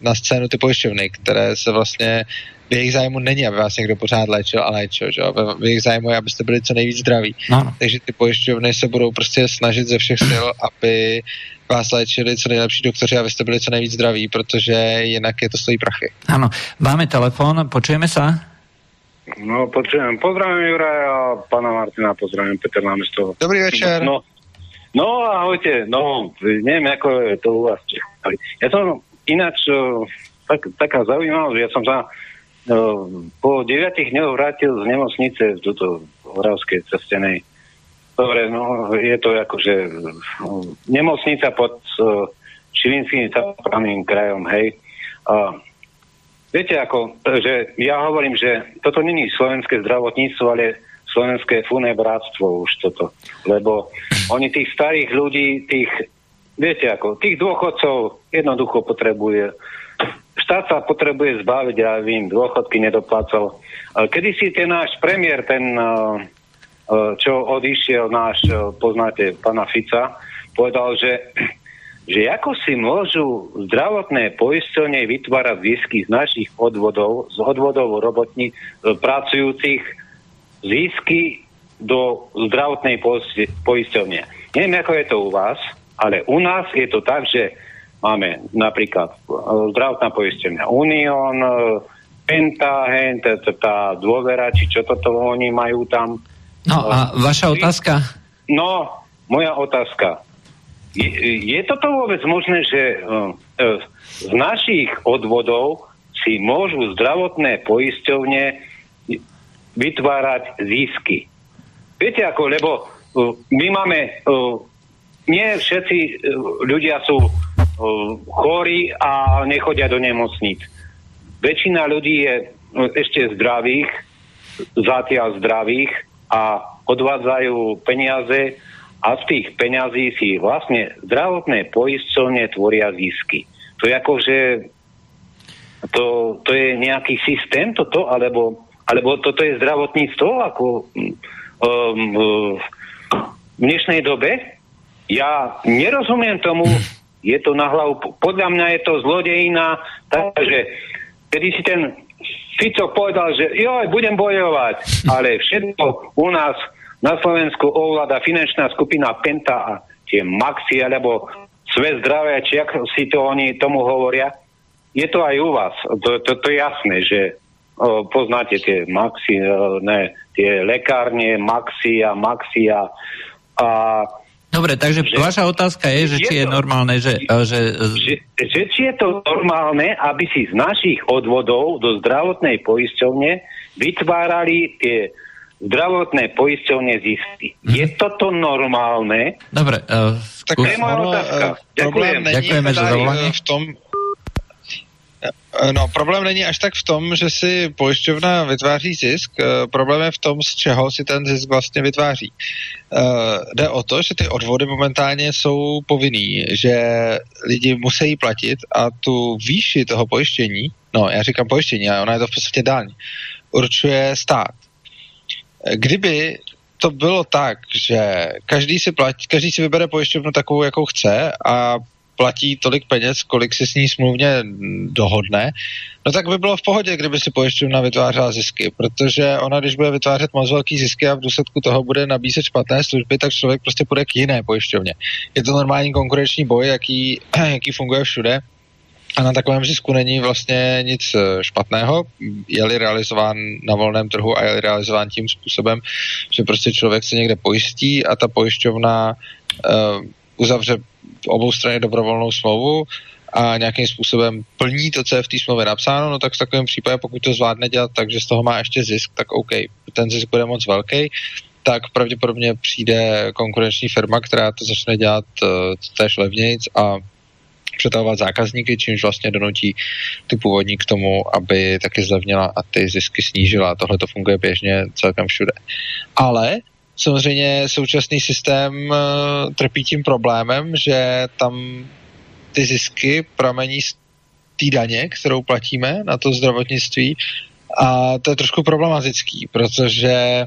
na scénu ty pojišťovny, které se vlastně v jejich zájmu není, aby vás někdo pořád léčil a léčil, že? v jejich zájmu je, abyste byli co nejvíc zdraví. No. no. Takže ty pojišťovny se budou prostě snažit ze všech sil, aby vás léčili co nejlepší doktoři, abyste byli co nejvíc zdraví, protože jinak je to stojí prachy. Ano, máme telefon, počujeme se? No, počujem. Pozdravím Juraja a pana Martina, pozdravím Petr Námestov. Dobrý večer. No, no ahojte. No, neviem, ako je to u vás. Ja som ináč tak, taká zaujímavosť, ja som sa no, po 9 dňoch vrátil z nemocnice v túto Horavskej cestenej. Dobre, no, je to akože nemocnica pod uh, Šilinským samozprávnym krajom, hej. Uh, Viete, ako, že ja hovorím, že toto není slovenské zdravotníctvo, ale slovenské funebráctvo už toto. Lebo oni tých starých ľudí, tých, viete ako, tých dôchodcov jednoducho potrebuje. Štát sa potrebuje zbaviť, ja vím, dôchodky nedoplácal. Kedy si ten náš premiér, ten, čo odišiel náš, poznáte, pana Fica, povedal, že že ako si môžu zdravotné poisťovne vytvárať zisky z našich odvodov, z odvodov robotní, e, pracujúcich zisky do zdravotnej poisťovne. Neviem, ako je to u vás, ale u nás je to tak, že máme napríklad zdravotná poisťovňa Union, e, Penta, tá dôvera, či čo toto oni majú tam. No a vaša otázka? No, moja otázka je, je toto vôbec možné, že uh, uh, z našich odvodov si môžu zdravotné poisťovne vytvárať zisky? Viete ako, lebo uh, my máme, nie všetci ľudia sú chorí a nechodia do nemocníc. Väčšina ľudí je ešte zdravých, zatiaľ zdravých a odvádzajú peniaze a z tých peňazí si vlastne zdravotné poisťovne tvoria zisky. To je ako, že to, to je nejaký systém toto, alebo, alebo toto je zdravotníctvo ako um, um, v dnešnej dobe? Ja nerozumiem tomu, je to na hlavu, podľa mňa je to zlodejina, takže kedy si ten Fico povedal, že joj, budem bojovať, (laughs) ale všetko u nás na Slovensku ovláda finančná skupina Penta a tie Maxi, alebo Svet zdravia, či ako si to oni tomu hovoria. Je to aj u vás. To, to, to je jasné, že o, poznáte tie Maxi, o, ne, tie lekárne, Maxi a Maxi a, a Dobre, takže že, vaša otázka je, že je či je to, normálne, že, že... Že, že či je to normálne, aby si z našich odvodov do zdravotnej poisťovne vytvárali tie zdravotné poisťovne zisky. Hmm. Je toto normálne? Dobre, uh, tak to je moja otázka. Ďakujem. Ďakujeme za zavolanie. V tom, No, problém není až tak v tom, že si pojišťovna vytváří zisk, problém je v tom, z čeho si ten zisk vlastně vytváří. Jde o to, že ty odvody momentálně jsou povinný, že lidi musí platit a tu výši toho pojištění, no já říkám pojištění, ale ona je to v podstatě daň, určuje stát. Kdyby to bylo tak, že každý si, platí, každý si vybere pojišťovnu takovou, jakou chce a platí tolik peněz, kolik si s ní smluvně dohodne, no tak by bylo v pohodě, kdyby si pojišťovna vytvářela zisky, protože ona, když bude vytvářet moc velký zisky a v důsledku toho bude nabízet špatné služby, tak člověk prostě půjde k jiné pojišťovně. Je to normální konkurenční boj, jaký, (clears throat) jaký funguje všude a na takovém zisku není vlastně nic eh, špatného, je-li realizován na volném trhu a je-li realizován tím způsobem, že prostě člověk se někde pojistí a ta pojišťovna uh, uzavře obou strany dobrovolnou smlouvu a nějakým způsobem plní to, co je v té smlouvě napsáno, no tak v takovém případě, pokud to zvládne dělat tak, že z toho má ještě zisk, tak OK, ten zisk bude moc velký, tak pravděpodobně přijde konkurenční firma, která to začne dělat uh, též levnějc a přetahovat zákazníky, čímž vlastně donutí ty původní k tomu, aby taky zlevnila a ty zisky snížila. Tohle to funguje běžně celkem všude. Ale samozřejmě současný systém uh, trpí tím problémem, že tam ty zisky pramení z té daně, kterou platíme na to zdravotnictví a to je trošku problematický, protože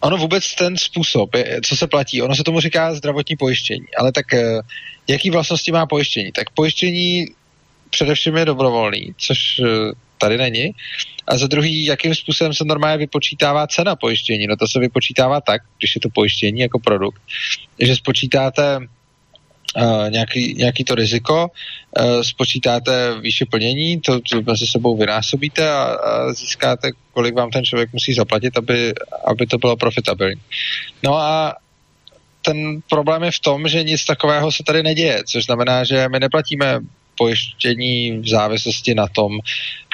ono vůbec ten způsob, co se platí, ono se tomu říká zdravotní pojištění, ale tak eh, jaký vlastnosti má pojištění? Tak pojištění především je dobrovolný, což eh, tady není. A za druhý, jakým způsobem se normálně vypočítává cena pojištění? No to se vypočítává tak, když je to pojištění jako produkt, že spočítáte Uh, nějaký, nějaký to riziko, uh, spočítáte výše plnění, to, to mezi sebou vynásobíte a, a získáte, kolik vám ten člověk musí zaplatit, aby, aby to bylo profitabilní. No a ten problém je v tom, že nic takového se tady neděje, což znamená, že my neplatíme pojištění v závislosti na tom,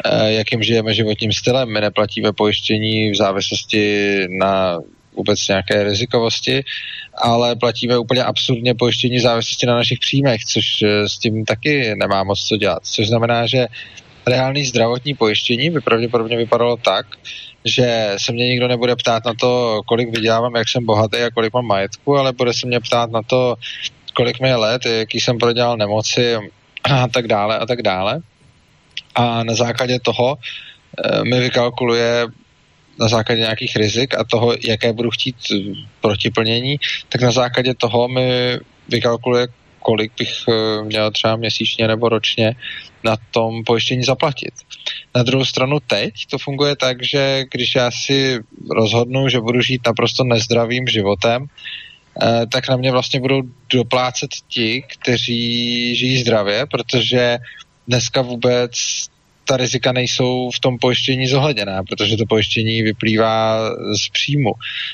eh, jakým žijeme životním stylem. My neplatíme pojištění v závislosti na vůbec nějaké rizikovosti, ale platíme úplně absurdně pojištění v závislosti na našich příjmech, což eh, s tím taky nemá moc co dělat. Což znamená, že reálný zdravotní pojištění by pravděpodobně vypadalo tak, že se mě nikdo nebude ptát na to, kolik vydělávám, jak jsem bohatý a kolik mám majetku, ale bude se mě ptát na to, kolik mi je let, jaký jsem prodělal nemoci a tak dále a tak dále. A na základě toho e, mi vykalkuluje na základě nějakých rizik a toho, jaké budu chtít protiplnění, tak na základě toho mi vykalkuluje, kolik bych eh, měl třeba měsíčně nebo ročně na tom pojištění zaplatit. Na druhou stranu teď to funguje tak, že když já si rozhodnu, že budu žít naprosto nezdravým životem, eh, tak na mě vlastně budou doplácet ti, kteří žijí zdravě, protože dneska vůbec ta rizika nejsou v tom pojištění zohledněná, protože to pojištění vyplývá z příjmu.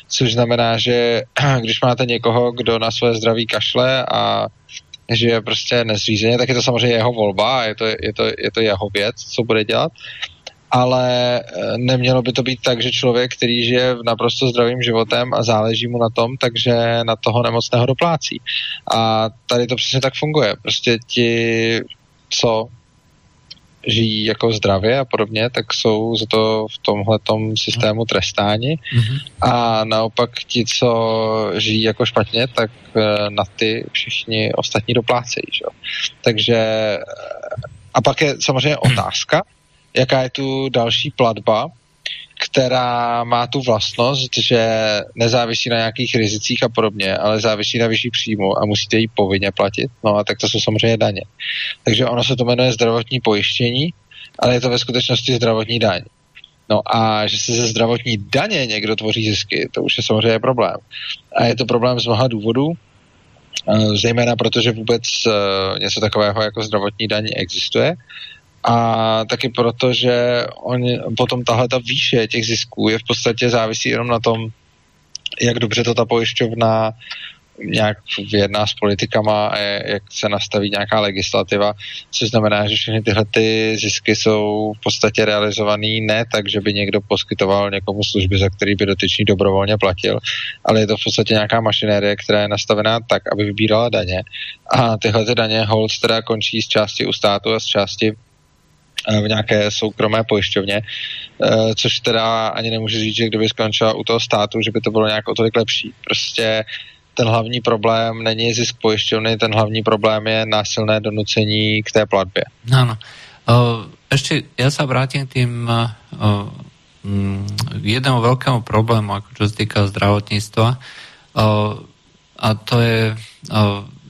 Což znamená, že (clears throat) když máte někoho, kdo na své zdraví kašle a že je prostě nezřízeně, tak je to samozřejmě jeho volba a je to, je to, je to jeho věc, co bude dělat. Ale eh, nemělo by to být tak, že člověk, který žije v naprosto zdravým životem a záleží mu na tom, takže na toho nemocného doplácí. A tady to přesně tak funguje. Prostě ti, co žijí jako zdravě a podobně, tak jsou za to v tomhle systému trestáni mm-hmm. a naopak ti, co žijí jako špatně, tak eh, na ty všichni ostatní doplácejí. Že? Takže eh, a pak je samozřejmě otázka, jaká je tu další platba, která má tu vlastnost, že nezávisí na nějakých rizicích a podobně, ale závisí na vyšší příjmu a musíte ji povinně platit. No a tak to jsou samozřejmě daně. Takže ono se to jmenuje zdravotní pojištění, ale je to ve skutečnosti zdravotní daň. No a že se ze zdravotní daně někdo tvoří zisky, to už je samozřejmě problém. A je to problém z mnoha důvodů, eh, zejména protože vůbec eh, něco takového jako zdravotní daň existuje a taky proto, že on, potom tahle ta výše těch zisků je v podstatě závisí jenom na tom, jak dobře to ta pojišťovna nějak vyjedná s politikama a jak se nastaví nějaká legislativa, což znamená, že všechny tyhle ty zisky jsou v podstatě realizovaný ne tak, že by někdo poskytoval někomu služby, za který by dotyčný dobrovolně platil, ale je to v podstatě nějaká mašinérie, která je nastavená tak, aby vybírala daně. A tyhle ty daně hold teda končí z části u státu a z části v nějaké soukromé pojišťovně, eh, což teda ani nemůžu říct, že kdyby skončila u toho státu, že by to bylo nějak o tolik lepší. Prostě ten hlavní problém není zisk pojišťovny, ten hlavní problém je násilné donucení k té platbě. Áno. Uh, ešte ja sa vrátim k tým jednému veľkému problému, ako čo sa týka zdravotníctva. A to je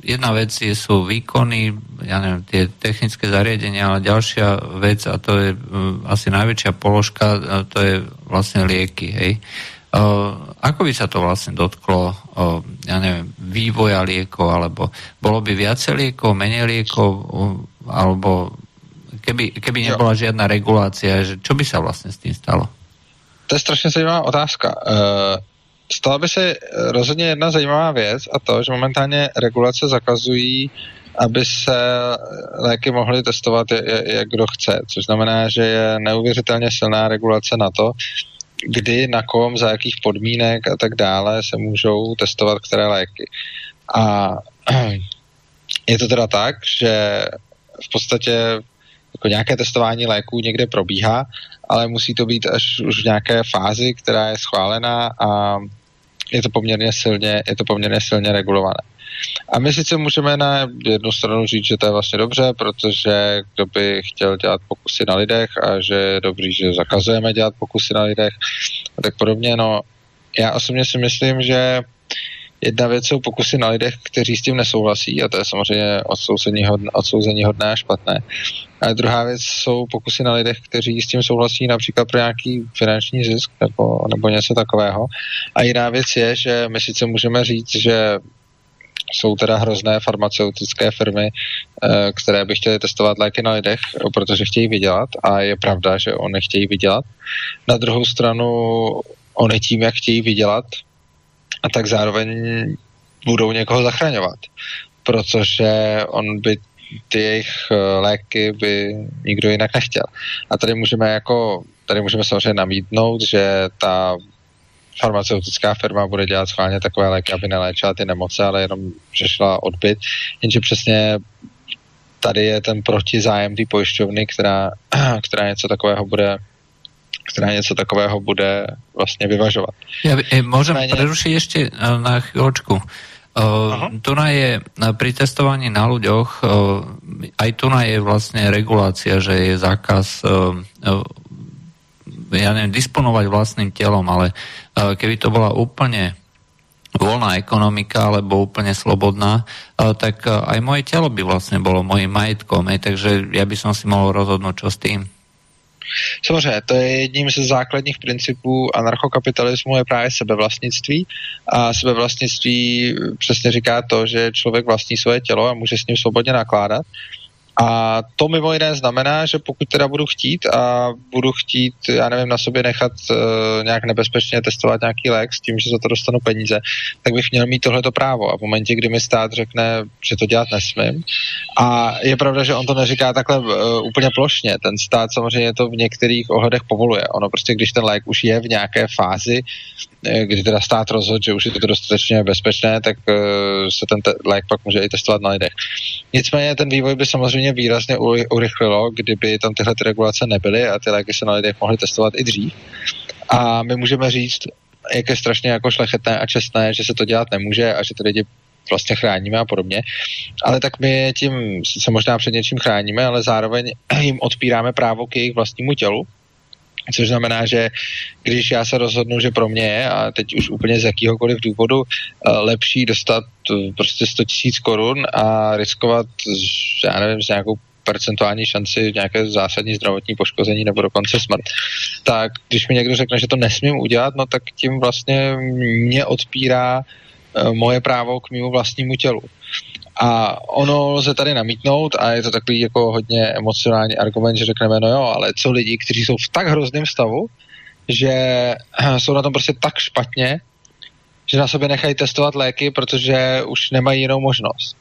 jedna vec je, sú výkony, ja neviem, tie technické zariadenia, ale ďalšia vec, a to je uh, asi najväčšia položka, to je vlastne lieky, hej. Uh, ako by sa to vlastne dotklo, uh, ja neviem, vývoja liekov, alebo bolo by viacej liekov, menej liekov, uh, alebo keby, keby nebola žiadna regulácia, že čo by sa vlastne s tým stalo? To je strašně zajímavá otázka. Stala by se rozhodně jedna zajímavá věc a to, že momentálně regulace zakazují aby se léky mohly testovat, jak kdo chce, což znamená, že je neuvěřitelně silná regulace na to, kdy, na kom, za jakých podmínek a tak dále se můžou testovat které léky. A (clears throat) je to teda tak, že v podstatě jako nějaké testování léků někde probíhá, ale musí to být až už v nějaké fázi, která je schválená a je to poměrně silně, je to poměrně silně regulované. A my sice můžeme na jednu stranu říct, že to je vlastně dobře, protože kdo by chtěl dělat pokusy na lidech a že je dobrý, že zakazujeme dělat pokusy na lidech a tak podobně. No, já osobně si myslím, že Jedna věc jsou pokusy na lidech, kteří s tím nesouhlasí a to je samozřejmě odsouzení hodné, odsouzení hodné a špatné. A druhá věc jsou pokusy na lidech, kteří s tím souhlasí například pro nějaký finanční zisk nebo, nebo něco takového. A jiná věc je, že my sice můžeme říct, že jsou teda hrozné farmaceutické firmy, eh, které by chtěly testovat léky na lidech, protože chtějí vydělat a je pravda, že oni chtějí vydělat. Na druhou stranu oni tím, jak chtějí vydělat, a tak zároveň budou někoho zachraňovat, protože on by ty jejich eh, léky by nikdo jinak nechtěl. A tady můžeme jako, tady můžeme samozřejmě namítnout, že ta farmaceutická firma bude dělat schválně takové léky, aby neléčila ty nemoce, ale jenom řešila odbyt. Jenže přesně tady je ten protizájem té pojišťovny, která, (clears throat) která něco takového bude která něco takového bude vlastně vyvažovat. Ja, e, môžem Nicméně... prerušiť ešte e, na chvíľočku. Uh, tu je pri testovaní na ľuďoch, uh, aj tu je vlastne regulácia, že je zákaz uh, uh, ja neviem, disponovať vlastným telom, ale uh, keby to bola úplne voľná ekonomika alebo úplne slobodná, uh, tak uh, aj moje telo by vlastne bolo mojim majetkom, aj, takže ja by som si mohol rozhodnúť, čo s tým. Samozřejmě, to je jedním ze základních principů anarchokapitalismu je právě sebevlastnictví. A sebevlastnictví přesně říká to, že člověk vlastní svoje tělo a může s ním svobodně nakládat a to mimo jiné znamená, že pokud teda budu chtít a budu chtít, já nevím, na sobě nechat uh, nějak nebezpečně testovat nějaký lék s tím, že za to dostanu peníze, tak bych měl mít tohleto právo. A v momentě, kdy mi stát řekne, že to dělat nesmím, a je pravda, že on to neříká takhle uh, úplně plošně. Ten stát samozřejmě to v některých ohledech povoluje. Ono prostě, když ten lék už je v nějaké fázi, eh, kdy teda stát rozhodl, že už je to dostatečně bezpečné, tak uh, se ten te- lék pak může i testovat na lidech. Nicméně ten vývoj by samozřejmě samozřejmě výrazně urychlilo, kdyby tam tyhle ty regulace nebyly a ty léky se na lidech mohly testovat i dřív. A my můžeme říct, jak je strašně jako šlechetné a čestné, že se to dělat nemůže a že ty lidi vlastně chráníme a podobně. Ale tak my tím se možná před něčím chráníme, ale zároveň jim odpíráme právo k jejich vlastnímu tělu, Což znamená, že když já se rozhodnu, že pro mě je, a teď už úplně z jakýhokoliv důvodu, eh, lepší dostat eh, prostě 100 tisíc korun a riskovat, já nevím, s nějakou percentuální šanci nějaké zásadní zdravotní poškození nebo dokonce smrt, tak když mi někdo řekne, že to nesmím udělat, no tak tím vlastně mě odpírá eh, moje právo k mému vlastnímu tělu. A ono lze tady namítnout a je to takový jako hodně emocionální argument, že řekneme, no jo, ale co lidi, kteří jsou v tak hrozném stavu, že (clears throat) jsou na tom prostě tak špatně, že na sobě nechají testovat léky, protože už nemají jinou možnost.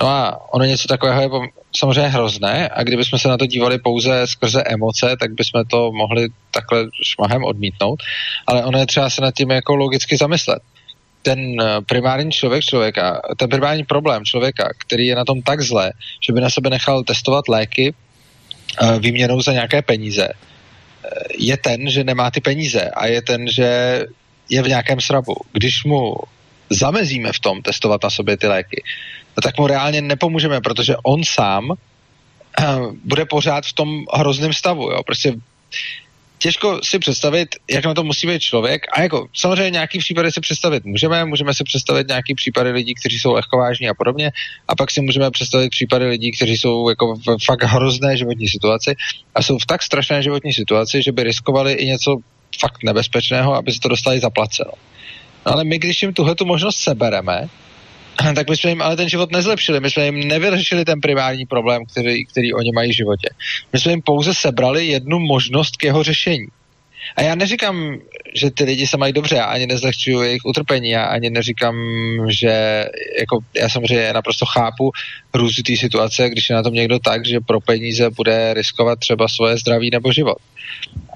No a ono něco takového je samozřejmě hrozné a kdybychom se na to dívali pouze skrze emoce, tak bychom to mohli takhle šmahem odmítnout, ale ono je třeba se nad tím jako logicky zamyslet ten eh, primární člověk člověka, ten primární problém člověka, který je na tom tak zle, že by na sebe nechal testovat léky eh, výměnou za nějaké peníze, eh, je ten, že nemá ty peníze a je ten, že je v nějakém srabu. Když mu zamezíme v tom testovat na sobě ty léky, no tak mu reálně nepomůžeme, protože on sám bude pořád v tom hrozném stavu. Jo? Prostě těžko si představit, jak na to musí být člověk. A jako samozřejmě nějaký případy si představit můžeme, můžeme si představit nějaký případy lidí, kteří jsou lehkovážní a podobně, a pak si můžeme představit případy lidí, kteří jsou jako v fakt hrozné životní situaci a jsou v tak strašné životní situaci, že by riskovali i něco fakt nebezpečného, aby se to dostali zaplaceno. No ale my, když jim tuhle tu možnost sebereme, (clears throat) tak my jsme jim ale ten život nezlepšili, my jsme jim nevyřešili ten primární problém, který, který oni mají v životě. My jsme jim pouze sebrali jednu možnost k jeho řešení. A já neříkám, že ty lidi se mají dobře, já ani nezlehčuju jejich utrpení, já ani neříkám, že jako, já samozřejmě naprosto chápu té situace, když je na tom někdo tak, že pro peníze bude riskovat třeba svoje zdraví nebo život.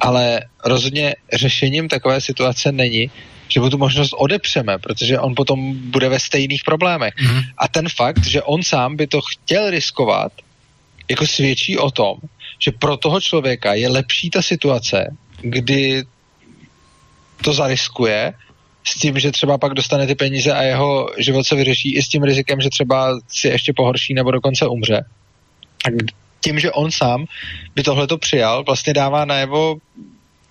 Ale rozhodně řešením takové situace není, že mu tu možnost odepřeme, protože on potom bude ve stejných problémech. Mm. A ten fakt, že on sám by to chtěl riskovat, jako svědčí o tom, že pro toho člověka je lepší ta situace, kdy to zariskuje s tím, že třeba pak dostane ty peníze a jeho život se vyřeší i s tím rizikem, že třeba si ještě pohorší nebo dokonce umře. A tím, že on sám by tohle to přijal, vlastně dává najevo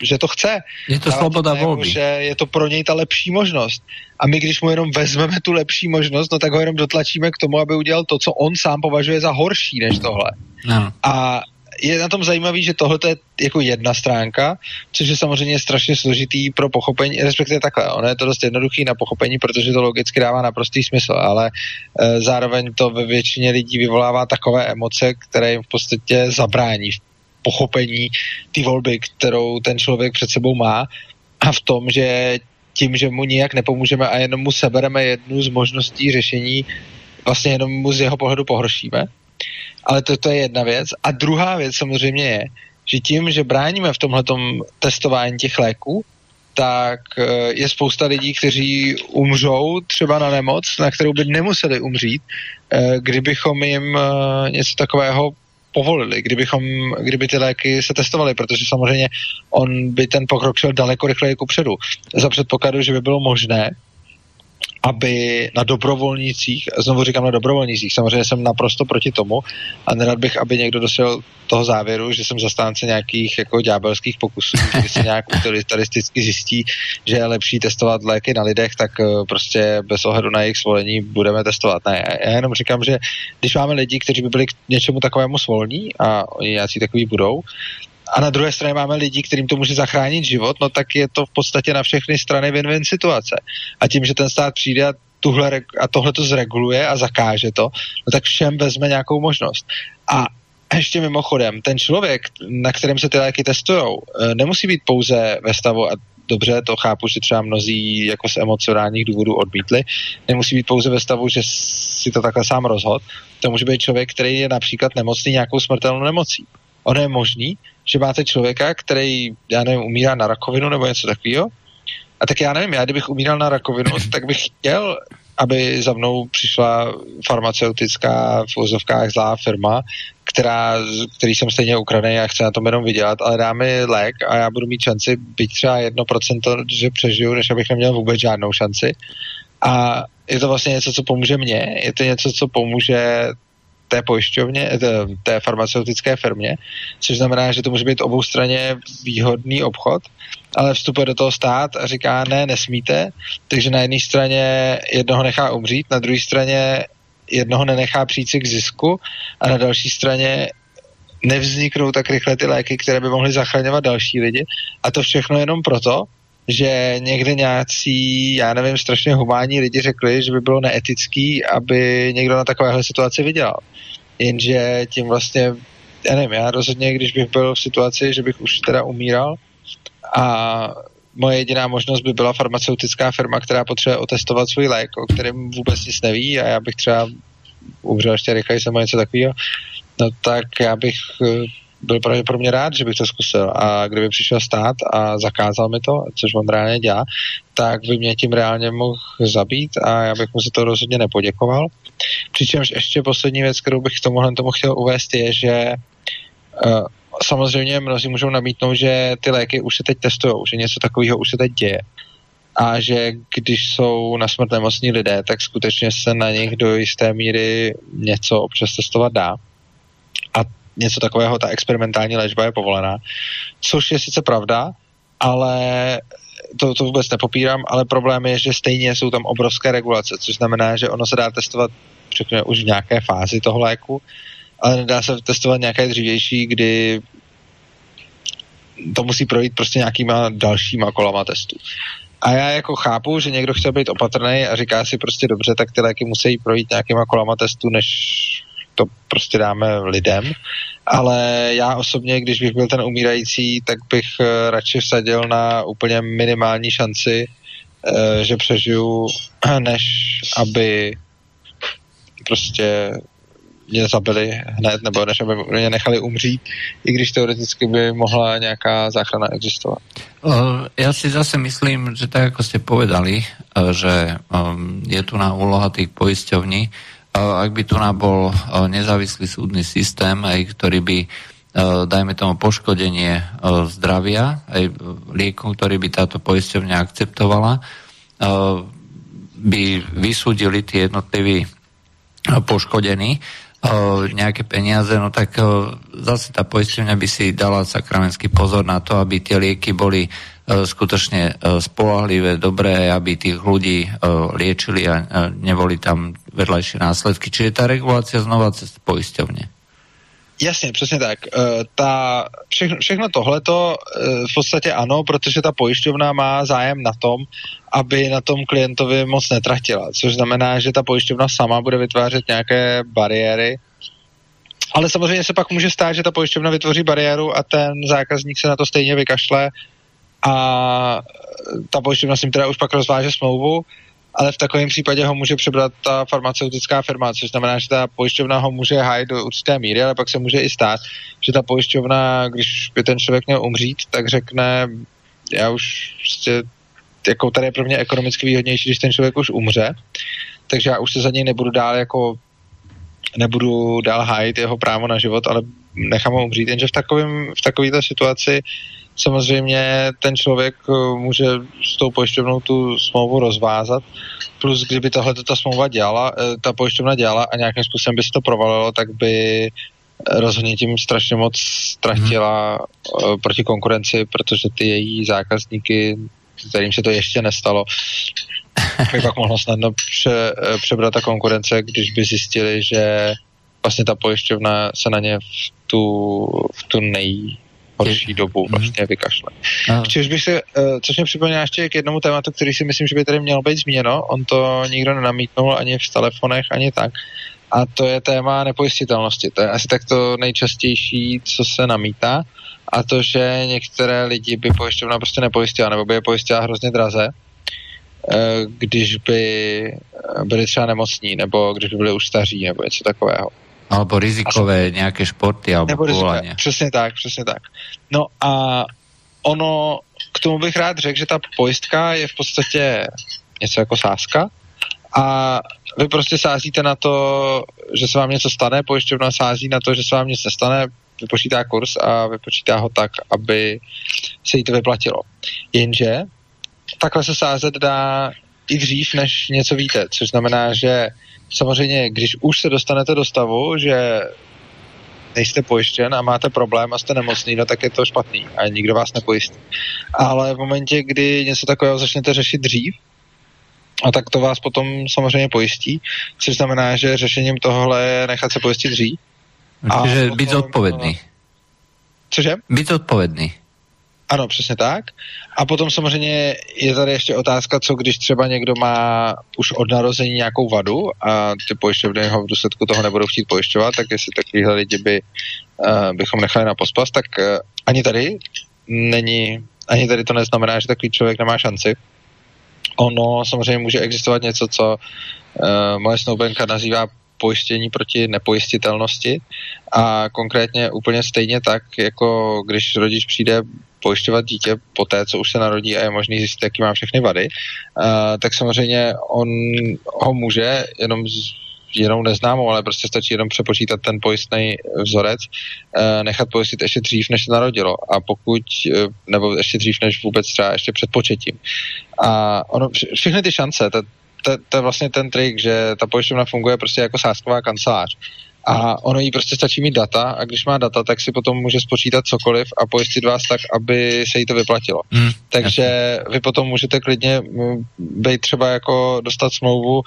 že to chce. Je to sloboda volby. Že je to pro něj ta lepší možnost. A my, když mu jenom vezmeme tu lepší možnost, no tak ho jenom dotlačíme k tomu, aby udělal to, co on sám považuje za horší než tohle. No. A je na tom zajímavý, že tohle je jako jedna stránka, což je samozřejmě strašně složitý pro pochopení, respektive takhle, ono je to dost jednoduchý na pochopení, protože to logicky dává naprostý smysl, ale e, zároveň to ve většině lidí vyvolává takové emoce, které jim v podstatě zabrání v pochopení ty volby, kterou ten člověk před sebou má a v tom, že tím, že mu nijak nepomůžeme a jenom mu sebereme jednu z možností řešení, vlastně jenom mu z jeho pohledu pohoršíme. Ale to, to je jedna věc. A druhá věc samozřejmě je, že tím, že bráníme v tomhle testování těch léků, tak eh, je spousta lidí, kteří umřou třeba na nemoc, na kterou by nemuseli umřít, eh, kdybychom jim eh, něco takového povolili, kdybychom, kdyby ty léky se testovaly, protože samozřejmě on by ten pokrok šel daleko rychleji ku předu. Za předpokladu, že by bylo možné, aby na dobrovolnících, znovu říkám na dobrovolnících, samozřejmě jsem naprosto proti tomu a nerad bych, aby někdo došel toho závěru, že jsem zastánce nějakých jako ďábelských pokusů, že se (laughs) nějak utilitaristicky zjistí, že je lepší testovat léky na lidech, tak eh, prostě bez ohledu na jejich svolení budeme testovat. Ne, já jenom říkám, že když máme lidi, kteří by byli k něčemu takovému svolní a oni nějací takový budou, a na druhé straně máme lidi, kterým to může zachránit život, no tak je to v podstatě na všechny strany win-win situace. A tím, že ten stát přijde a, tuhle, a tohle to zreguluje a zakáže to, no tak všem vezme nějakou možnost. A ještě mimochodem, ten člověk, na kterém se ty léky testují, eh, nemusí být pouze ve stavu, a dobře, to chápu, že třeba mnozí jako z emocionálních důvodů odmítli, nemusí být pouze ve stavu, že si to takhle sám rozhod. To může být člověk, který je například nemocný nějakou smrtelnou nemocí. Ono je možný, že máte člověka, který, já nevím, umírá na rakovinu nebo něco takového. A tak já nevím, já kdybych umíral na rakovinu, (clears throat) tak bych chtěl aby za mnou přišla farmaceutická v úzovkách zlá firma, která, který jsem stejně ukradený a chce na tom jenom vydělat, ale dá mi lék a já budu mít šanci být třeba jedno procento, že přežiju, než abych neměl vůbec žádnou šanci. A je to vlastně něco, co pomůže mně, je to něco, co pomůže té pojišťovně, té, farmaceutické firmě, což znamená, že to může být obou straně výhodný obchod, ale vstupuje do toho stát a říká, ne, nesmíte, takže na jedné straně jednoho nechá umřít, na druhé straně jednoho nenechá přijít si k zisku a na další straně nevzniknou tak rychle ty léky, které by mohly zachraňovat další lidi. A to všechno jenom proto, že někde nějací, já nevím, strašně humánní lidi řekli, že by bylo neetický, aby někdo na takovéhle situaci vydělal. Jenže tím vlastně, já nevím, já rozhodně, když bych byl v situaci, že bych už teda umíral a moje jediná možnost by byla farmaceutická firma, která potřebuje otestovat svůj lék, o kterém vůbec nic neví a já bych třeba umřel ještě rychleji nebo něco takového, no tak já bych eh, byl pravděpodobně rád, že bych to zkusil. A kdyby přišel stát a zakázal mi to, což on reálně dělá, tak by mě tím reálně mohl zabít a já bych mu za to rozhodně nepoděkoval. Přičemž ještě poslední věc, kterou bych k tomuhle tomu chtěl uvést, je, že uh, samozřejmě mnozí můžou namítnout, že ty léky už se teď testují, že něco takového už se teď děje. A že když jsou na smrt nemocní lidé, tak skutečně se na nich do jisté míry něco občas testovat dá. Něco takového, ta experimentální léčba je povolená. Což je sice pravda, ale to, to vůbec nepopírám, ale problém je, že stejně jsou tam obrovské regulace, což znamená, že ono se dá testovat řekněme, už v nějaké fázi toho léku, ale nedá se testovat nějaké dřívější, kdy to musí projít prostě nějakýma dalšíma kolama testů. A já jako chápu, že někdo chce být opatrný a říká si prostě dobře, tak ty léky musí projít nějakýma kolama testů, než to prostě dáme lidem. Ale já osobně, když bych byl ten umírající, tak bych uh, radši vsadil na úplně minimální šanci, uh, že přežiju, (clears throat) než aby prostě mě zabili hned, nebo než aby mě nechali umřít, i když teoreticky by mohla nějaká záchrana existovat. Já si zase myslím, že tak, jako ste povedali, že um, je tu na úloha tých poisťovní, ak by tu bol nezávislý súdny systém, aj ktorý by dajme tomu poškodenie zdravia, aj liekom, ktorý by táto poisťovňa akceptovala, by vysúdili tie jednotliví poškodení nejaké peniaze, no tak zase tá poisťovňa by si dala sakramenský pozor na to, aby tie lieky boli skutočne spolahlivé, dobré, aby tých ľudí liečili a neboli tam vedľajšie následky. Čiže tá regulácia znova cez poisťovne. Jasně, přesně tak. E, ta, všechno, všechno tohleto e, v podstatě ano, protože ta pojišťovna má zájem na tom, aby na tom klientovi moc netratila, což znamená, že ta pojišťovna sama bude vytvářet nějaké bariéry, ale samozřejmě se pak může stát, že ta pojišťovna vytvoří bariéru a ten zákazník se na to stejně vykašle a ta pojišťovna s ním teda už pak rozváže smlouvu ale v takovém případě ho může přebrat ta farmaceutická firma, což znamená, že ta pojišťovna ho může hájit do určité míry, ale pak se může i stát, že ta pojišťovna, když by ten člověk měl umřít, tak řekne, já už prostě, jako tady je pro mě ekonomicky výhodnější, když ten člověk už umře, takže já už se za něj nebudu dál jako nebudu dál hájit jeho právo na život, ale nechám ho umřít, jenže v, takovém, v takovéto situaci samozřejmě ten člověk eh, může s tou pojišťovnou tu smlouvu rozvázat, plus kdyby tohle ta smlouva dělala, eh, ta pojišťovna dělala a nějakým způsobem by se to provalilo, tak by rozhodně tím strašně moc ztratila hmm. proti konkurenci, protože ty její zákazníky, kterým se to ještě nestalo, by pak mohla snadno pře, přebrat ta konkurence, když by zjistili, že vlastně ta pojišťovna se na ně v tu, v tu nej, horší dobu mhm. vlastně vykašle. Což bych se, uh, což mě připomíná ještě k jednomu tématu, který si myslím, že by tady mělo být změno. On to nikdo nenamítnul ani v telefonech, ani tak. A to je téma nepojistitelnosti. To je asi tak to nejčastější, co se namítá. A to, že některé lidi by pojišťovna prostě nepojistila, nebo by je pojistila hrozně draze, eh, když by byli třeba nemocní, nebo když by byli už staří, nebo něco takového. Alebo rizikové nějaké športy alebo Nebo rizikové, Přesně tak, přesně tak. No a ono, k tomu bych rád řekl, že ta pojistka je v podstatě něco jako sázka a vy prostě sázíte na to, že se vám něco stane, pojišťovna sází na to, že se vám nic nestane, vypočítá kurz a vypočítá ho tak, aby se jí to vyplatilo. Jenže takhle se sázet dá i dřív, než něco víte, což znamená, že samozřejmě, když už se dostanete do stavu, že nejste pojištěn a máte problém a jste nemocný, no tak je to špatný a nikdo vás nepojistí. Ale v momentě, kdy něco takového začnete řešit dřív, a tak to vás potom samozřejmě pojistí, což znamená, že řešením tohle je nechat se pojistit dřív. Takže být zodpovědný. Cože? Být zodpovědný. Ano, přesně tak. A potom samozřejmě je tady ještě otázka, co když třeba někdo má už od narození nějakou vadu a ty pojišťovny ho v důsledku toho nebudou chtít pojišťovat, tak jestli takovýhle lidi by, uh, bychom nechali na pospas, tak uh, ani tady není, ani tady to neznamená, že takový člověk nemá šanci. Ono samozřejmě může existovat něco, co uh, moje snoubenka nazývá pojištění proti nepojistitelnosti a konkrétně úplně stejně tak, jako když rodič přijde pojišťovat dítě po té, co už se narodí a je možný zjistit, jaký má všechny vady, uh, tak samozřejmě on ho může jenom z, jenom neznámou, ale prostě stačí jenom přepočítat ten pojistný vzorec, uh, nechat pojistit ještě dřív, než se narodilo. A pokud, uh, nebo ještě dřív, než vůbec třeba ještě před početím. A ono, všechny ty šance, to, je vlastně ten trik, že ta pojišťovna funguje prostě jako sásková kancelář a ono jí prostě stačí mít data a když má data, tak si potom může spočítat cokoliv a pojistit vás tak, aby se jí to vyplatilo. Hmm, Takže jasný. vy potom můžete klidně být třeba jako dostat smlouvu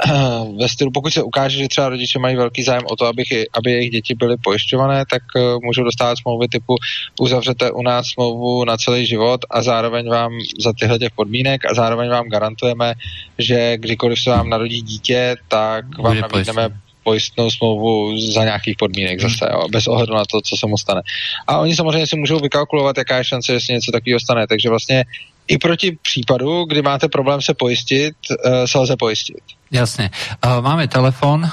(clears throat) ve stylu, pokud se ukáže, že třeba rodiče mají velký zájem o to, aby, aby jejich děti byly pojišťované, tak uh, můžou dostávat smlouvy typu uzavřete u nás smlouvu na celý život a zároveň vám za tyhle těch podmínek a zároveň vám garantujeme, že kdykoliv se vám narodí dítě, tak vám nabídneme pojistnou smlouvu za nějakých podmínek zase, jo, bez ohledu na to, co se mu stane. A oni samozřejmě si můžou vykalkulovat, jaká je šance, jestli něco takového stane. Takže vlastně i proti případu, kdy máte problém se pojistit, uh, se lze pojistit. Jasně. Uh, máme telefon.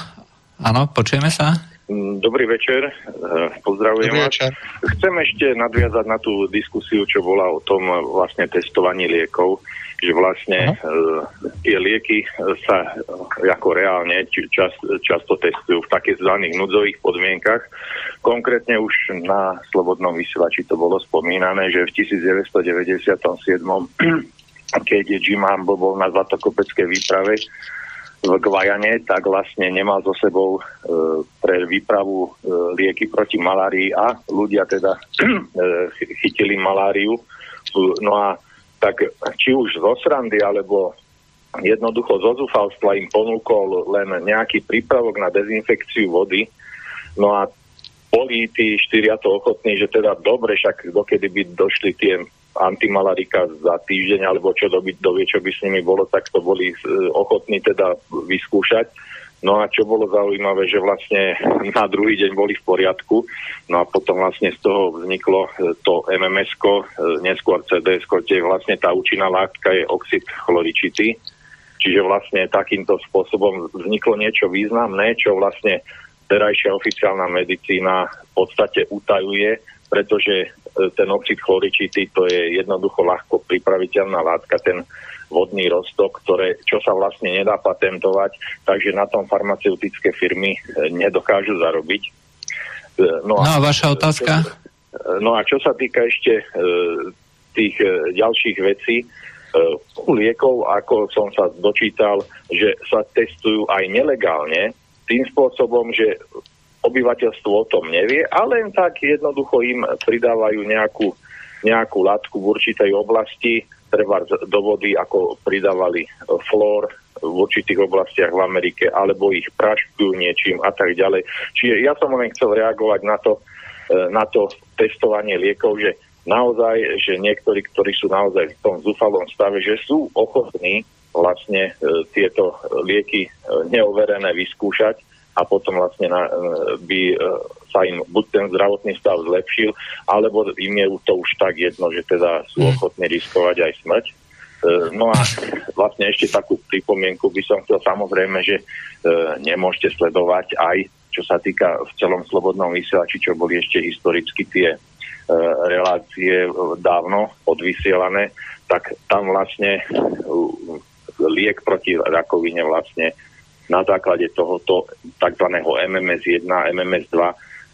Ano, počujeme se? Mm, dobrý večer, eh, pozdravujem Dobrý vás. Večer. Chcem ešte nadviazať na tú diskusiu, čo bola o tom vlastne testovaní liekov že vlastne uh, tie lieky sa ako reálne čas, často testujú v takých zvaných nudzových podmienkach. Konkrétne už na Slobodnom vysielači to bolo spomínané, že v 1997 (clears throat) keď Jim Humble bol na Zlatokopeckej výprave v Gvajane, tak vlastne nemal so sebou e, pre výpravu e, lieky proti malárii a ľudia teda (clears throat) e, chytili maláriu. No a tak či už zo srandy, alebo jednoducho zo zúfalstva im ponúkol len nejaký prípravok na dezinfekciu vody. No a boli tí štyria to ochotní, že teda dobre, však dokedy by došli tie antimalarika za týždeň, alebo čo doby, dovie, čo by s nimi bolo, tak to boli e, ochotní teda vyskúšať. No a čo bolo zaujímavé, že vlastne na druhý deň boli v poriadku, no a potom vlastne z toho vzniklo e, to mms e, neskôr cds kde vlastne tá účinná látka je oxid chloričitý, čiže vlastne takýmto spôsobom vzniklo niečo významné, čo vlastne terajšia oficiálna medicína v podstate utajuje, pretože e, ten oxid chloričitý to je jednoducho ľahko pripraviteľná látka, ten vodný roztok, ktoré, čo sa vlastne nedá patentovať, takže na tom farmaceutické firmy e, nedokážu zarobiť. E, no a, no a vaša otázka? No a čo sa týka ešte tých ďalších vecí, e, liekov, ako som sa dočítal, že sa testujú aj nelegálne, tým spôsobom, že obyvateľstvo o tom nevie, ale len tak jednoducho im pridávajú nejakú, nejakú látku v určitej oblasti, treba do vody, ako pridávali e, flór v určitých oblastiach v Amerike, alebo ich praškujú niečím a tak ďalej. Čiže ja som len chcel reagovať na to, e, na to testovanie liekov, že naozaj, že niektorí, ktorí sú naozaj v tom zúfalom stave, že sú ochotní vlastne e, tieto lieky neoverené vyskúšať a potom vlastne na, by sa im buď ten zdravotný stav zlepšil, alebo im je to už tak jedno, že teda sú mm. ochotní riskovať aj smrť. E, no a vlastne ešte takú pripomienku by som chcel samozrejme, že nemôžete sledovať aj, čo sa týka v celom slobodnom vysielači, čo boli ešte historicky tie relácie dávno odvysielané, tak tam vlastne liek proti rakovine vlastne na základe tohoto tzv. MMS1 a MMS2,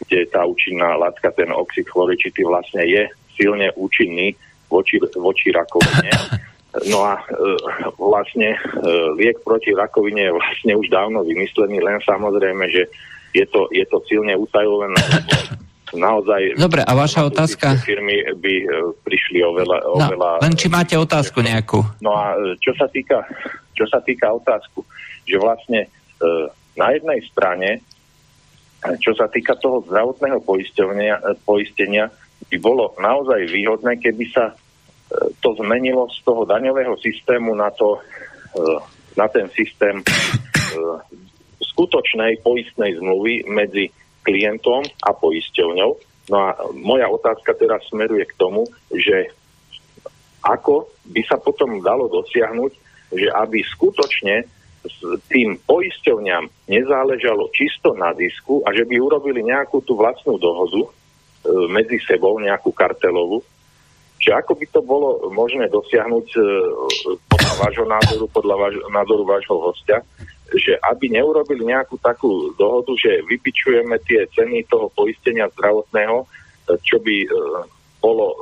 kde tá účinná látka, ten oxid chloričitý vlastne je silne účinný voči, voči rakovine. (laughs) No a e, vlastne e, liek proti rakovine je vlastne už dávno vymyslený, len samozrejme, že je to, je to silne utajované. Naozaj... Dobre, a vaša otázka? Firmy by e, prišli oveľa... No, oveľa len či máte otázku nejakú. No a čo sa týka, čo sa týka otázku, že vlastne e, na jednej strane, čo sa týka toho zdravotného poistenia, poistenia by bolo naozaj výhodné, keby sa to zmenilo z toho daňového systému na, to, e, na ten systém e, skutočnej poistnej zmluvy medzi klientom a poisťovňou. No a moja otázka teraz smeruje k tomu, že ako by sa potom dalo dosiahnuť, že aby skutočne tým poisťovňam nezáležalo čisto na disku a že by urobili nejakú tú vlastnú dohodu e, medzi sebou, nejakú kartelovú, že ako by to bolo možné dosiahnuť e, podľa vášho názoru, podľa váš, názoru vášho hostia, že aby neurobili nejakú takú dohodu, že vypičujeme tie ceny toho poistenia zdravotného, e, čo by bolo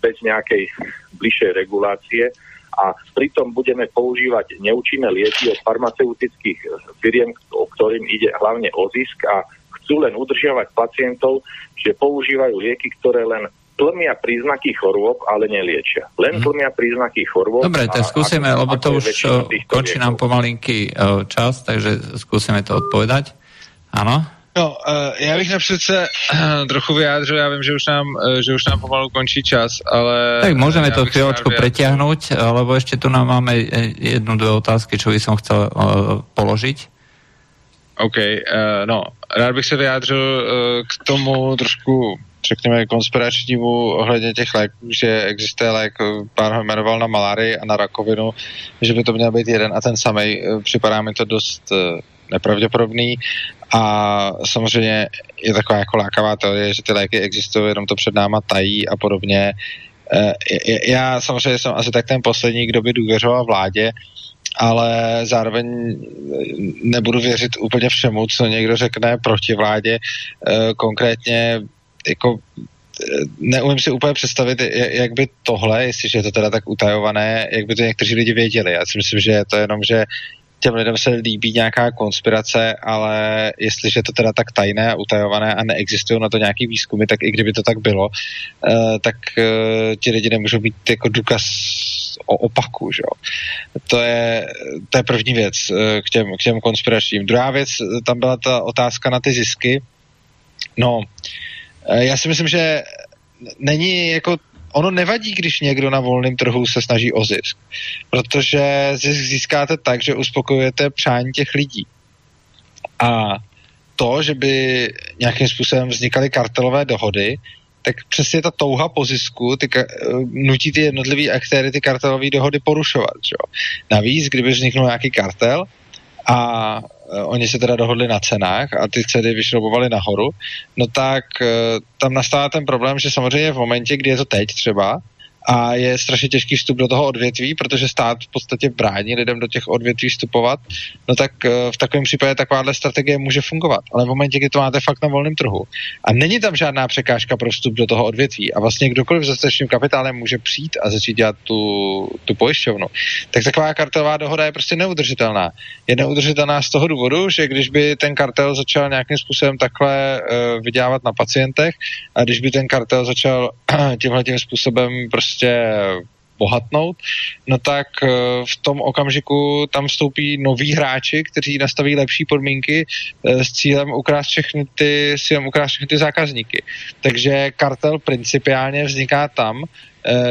bez nejakej bližšej regulácie a pritom budeme používať neúčinné lieky od farmaceutických firiem, o ktorým ide hlavne o zisk a chcú len udržiavať pacientov, že používajú lieky, ktoré len tlmia príznaky chorôb, ale neliečia. Len mhm. tlmia príznaky chorôb. Dobre, tak skúsime, a, lebo to už končí nám pomalinky e, čas, takže skúsime to odpovedať. Áno? No, uh, já bych napřed se uh, trochu vyjádřil, já vím, že už nám, uh, že už nám pomalu končí čas, ale... Tak můžeme to chvíľočku pretiahnuť, lebo ešte tu nám máme jednu, dvě otázky, čo by som chcel položiť. OK, no, rád bych se vyjádřil k tomu trošku řekněme, konspiračnímu ohledně těch léků, že existuje lék, pán ho jmenoval na malárii a na rakovinu, že by to měl být jeden a ten samý. Připadá mi to dost eh, nepravděpodobný a samozřejmě je taková jako lákavá teorie, že ty léky existují, jenom to před náma tají a podobně. Eh, já samozřejmě jsem asi tak ten poslední, kdo by důvěřoval vládě, ale zároveň nebudu věřit úplně všemu, co někdo řekne proti vládě. Eh, konkrétně jako eh, neumím si úplně představit, jak by tohle, jestliže je to teda tak utajované, jak by to někteří lidi věděli. Já si myslím, že je to jenom, že těm lidem se líbí nějaká konspirace, ale jestliže je to teda tak tajné a utajované a neexistují na to nějaký výzkumy, tak i kdyby to tak bylo, uh, tak uh, ti lidi nemůžou být jako důkaz o opaku, že To je, to je první věc uh, k těm, k těm konspiračním. Druhá věc, tam byla ta otázka na ty zisky. No, Eh, já si myslím, že není jako ono nevadí, když někdo na volném trhu se snaží o zisk, protože zisk získáte tak, že uspokojujete přání těch lidí. A to, že by nějakým způsobem vznikaly kartelové dohody, tak přesně ta touha po zisku ty, nutí ty jednotlivý aktéry ty kartelové dohody porušovat. Čo? Navíc, kdyby vzniknul nějaký kartel a oni se teda dohodli na cenách a ty ceny vyšrobovaly nahoru, no tak eh, tam nastává ten problém, že samozřejmě v momentě, kdy je to teď třeba, a je strašně těžký vstup do toho odvětví, protože stát v podstatě brání lidem do těch odvětví vstupovat, no tak eh, v takovém případě takováhle strategie může fungovat. Ale v momentě, kdy to máte fakt na volném trhu a není tam žádná překážka pro vstup do toho odvětví a vlastně kdokoliv s dostatečným kapitálem může přijít a začít dělat tu, tu pojišťovnu, tak taková kartelová dohoda je prostě neudržitelná. Je neudržitelná z toho důvodu, že když by ten kartel začal nějakým způsobem takhle uh, vydělávat na pacientech a když by ten kartel začal (clears throat) tímhle tím způsobem prostě prostě bohatnout, no tak eh, v tom okamžiku tam vstoupí noví hráči, kteří nastaví lepší podmínky eh, s cílem ukrást všechny ty, cílem ukrást všechny ty zákazníky. Takže kartel principiálně vzniká tam,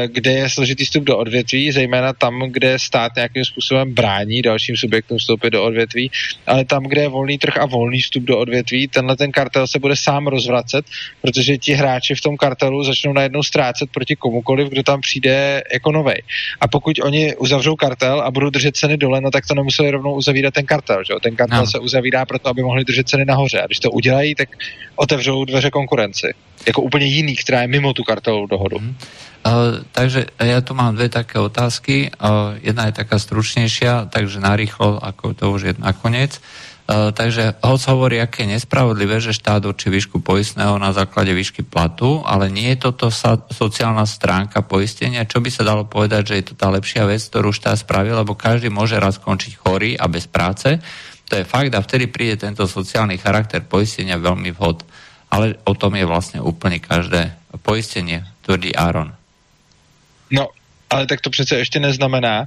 kde je složitý vstup do odvětví, zejména tam, kde stát nějakým způsobem brání dalším subjektům vstoupit do odvětví, ale tam, kde je volný trh a volný vstup do odvětví, tenhle ten kartel se bude sám rozvracet, protože ti hráči v tom kartelu začnou najednou ztrácet proti komukoliv, kdo tam přijde jako novej. A pokud oni uzavřou kartel a budou držet ceny dole, no tak to nemuseli rovnou uzavírat ten kartel. Že? Ten kartel no. se uzavírá proto, aby mohli držet ceny nahoře. A když to udělají, tak otevřou dveře konkurenci. Jako úplně jiný, která je mimo tu kartelovou dohodu. Hmm. Uh, takže ja tu mám dve také otázky. Uh, jedna je taká stručnejšia, takže narýchlo, ako to už je nakoniec. Uh, takže hoc hovorí, aké je nespravodlivé, že štát určí výšku poistného na základe výšky platu, ale nie je toto sa, sociálna stránka poistenia. Čo by sa dalo povedať, že je to tá lepšia vec, ktorú štát spravil, lebo každý môže raz skončiť chorý a bez práce. To je fakt a vtedy príde tento sociálny charakter poistenia veľmi vhod. Ale o tom je vlastne úplne každé poistenie, tvrdí Aaron. No, ale tak to přece ještě neznamená,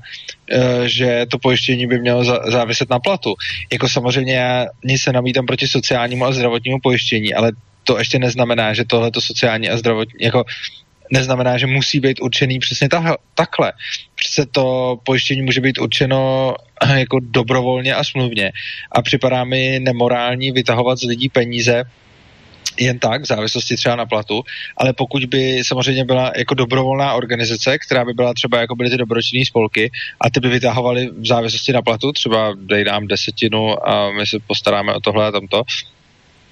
eh, že to pojištění by mělo záviset na platu. Jako samozřejmě já nic se namítám proti sociálnímu a zdravotnímu pojištění, ale to ještě neznamená, že tohleto sociální a zdravotní, jako neznamená, že musí být určený přesně ta, takhle. Přece to pojištění může být určeno eh, jako dobrovolně a smluvně a připadá mi nemorální vytahovat z lidí peníze jen tak, v závislosti třeba na platu, ale pokud by samozřejmě byla jako dobrovolná organizace, která by byla třeba jako byly ty dobročinné spolky a ty by vytahovali v závislosti na platu, třeba dej nám desetinu a my se postaráme o tohle a tamto,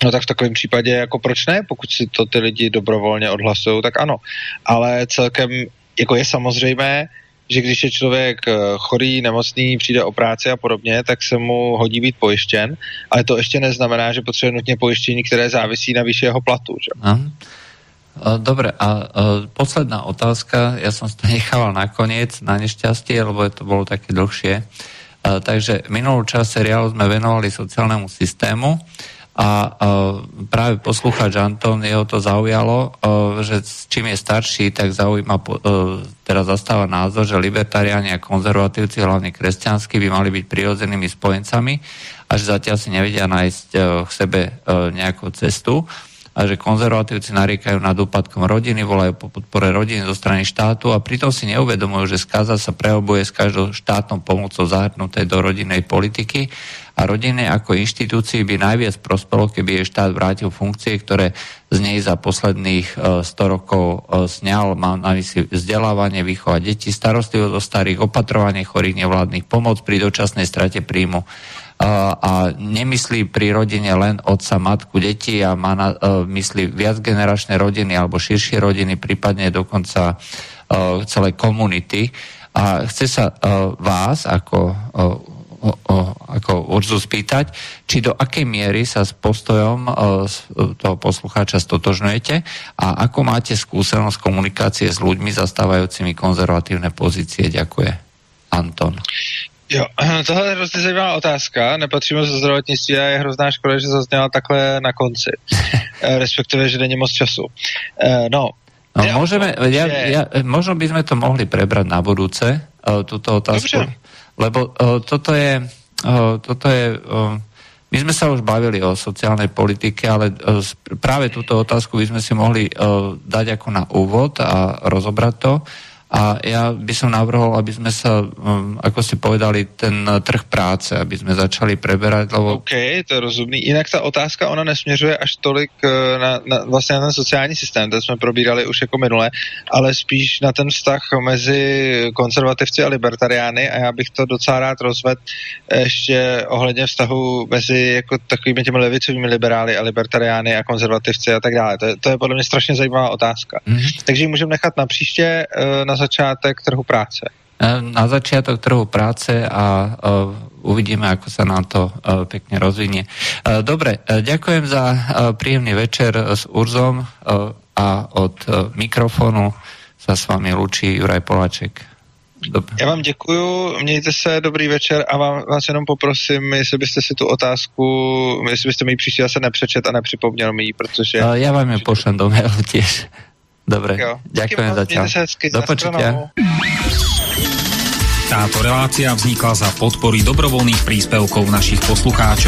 No tak v takovém případě, jako proč ne, pokud si to ty lidi dobrovolně odhlasují, tak ano. Ale celkem, jako je samozřejmé, že když je člověk eh, chorý, nemocný, přijde o práci a podobně, tak se mu hodí být pojištěn, ale to ještě neznamená, že potřebuje nutně pojištění, které závisí na výši jeho platu. Že? Dobre, a, a posledná otázka, ja som to nechával nakoniec, na nešťastie, lebo to bolo také dlhšie. Takže minulú časť seriálu sme venovali sociálnemu systému a uh, práve poslucháč Anton, jeho to zaujalo, uh, že čím je starší, tak zaujíma, uh, teraz zastáva názor, že libertariáni a konzervatívci, hlavne kresťanskí, by mali byť prirodzenými spojencami a že zatiaľ si nevedia nájsť uh, k sebe uh, nejakú cestu a že konzervatívci nariekajú nad úpadkom rodiny, volajú po podpore rodiny zo strany štátu a pritom si neuvedomujú, že skaza sa prehlbuje s každou štátnou pomocou zahrnutej do rodinnej politiky a rodine ako inštitúcii by najviac prospelo, keby jej štát vrátil funkcie, ktoré z nej za posledných 100 e, rokov e, sňal. Mám na mysli vzdelávanie, výchova detí, starostlivosť o starých, opatrovanie chorých nevládnych, pomoc pri dočasnej strate príjmu a nemyslí pri rodine len otca, matku, deti a má na uh, mysli viacgeneračné rodiny alebo širšie rodiny, prípadne dokonca uh, celé komunity. A chce sa uh, vás ako o, o, ako Urzu spýtať, či do akej miery sa s postojom toho poslucháča stotožňujete a ako máte skúsenosť komunikácie s ľuďmi zastávajúcimi konzervatívne pozície. Ďakujem. Anton. Jo, (clears throat) tohle je hrozně zajímavá otázka, nepatří moc do zdravotnictví a je hrozná škoda, že zazněla takhle na konci, (laughs) eh, respektive, že není moc času. Eh, no, No, môžeme, ja, ja, možno by sme to mohli prebrať na budúce, uh, túto otázku. Dobře. Lebo uh, toto je, uh, toto je uh, my sme sa už bavili o sociálnej politike, ale uh, práve túto otázku by sme si mohli uh, dať ako na úvod a rozobrať to. A ja by som navrhol, aby sme sa, um, ako si povedali, ten trh práce, aby sme začali preberať, lebo... OK, to je rozumný. Jinak ta otázka, ona nesměřuje až tolik uh, na, na, vlastně na ten sociální systém, to jsme probírali už jako minule, ale spíš na ten vztah mezi konzervativci a libertariány a já bych to docela rád rozvedl ještě ohledně vztahu mezi jako takovými těmi levicovými liberály a libertariány a konzervativci a tak dále. To je, to je podle mě strašně zajímavá otázka. Mm-hmm. Takže ji můžeme nechat na příště uh, na začiatek trhu práce? E, na začiatok trhu práce a uh, uvidíme, ako sa nám to uh, pekne rozvinie. Dobre, ďakujem za príjemný večer s Urzom a od mikrofonu sa s vami lúči Juraj Poláček. Dobre. Já vám děkuju, mějte se, dobrý večer a vám, vás jenom poprosím, jestli byste si tu otázku, jestli byste mi ji příště zase nepřečet a nepřipomněl mi ji, protože... Já vám ji pošlem do mailu (laughs) tiež. Dobre, jo. ďakujem zatiaľ. Do počutia. Táto relácia vznikla za podpory dobrovoľných príspevkov našich poslucháčov.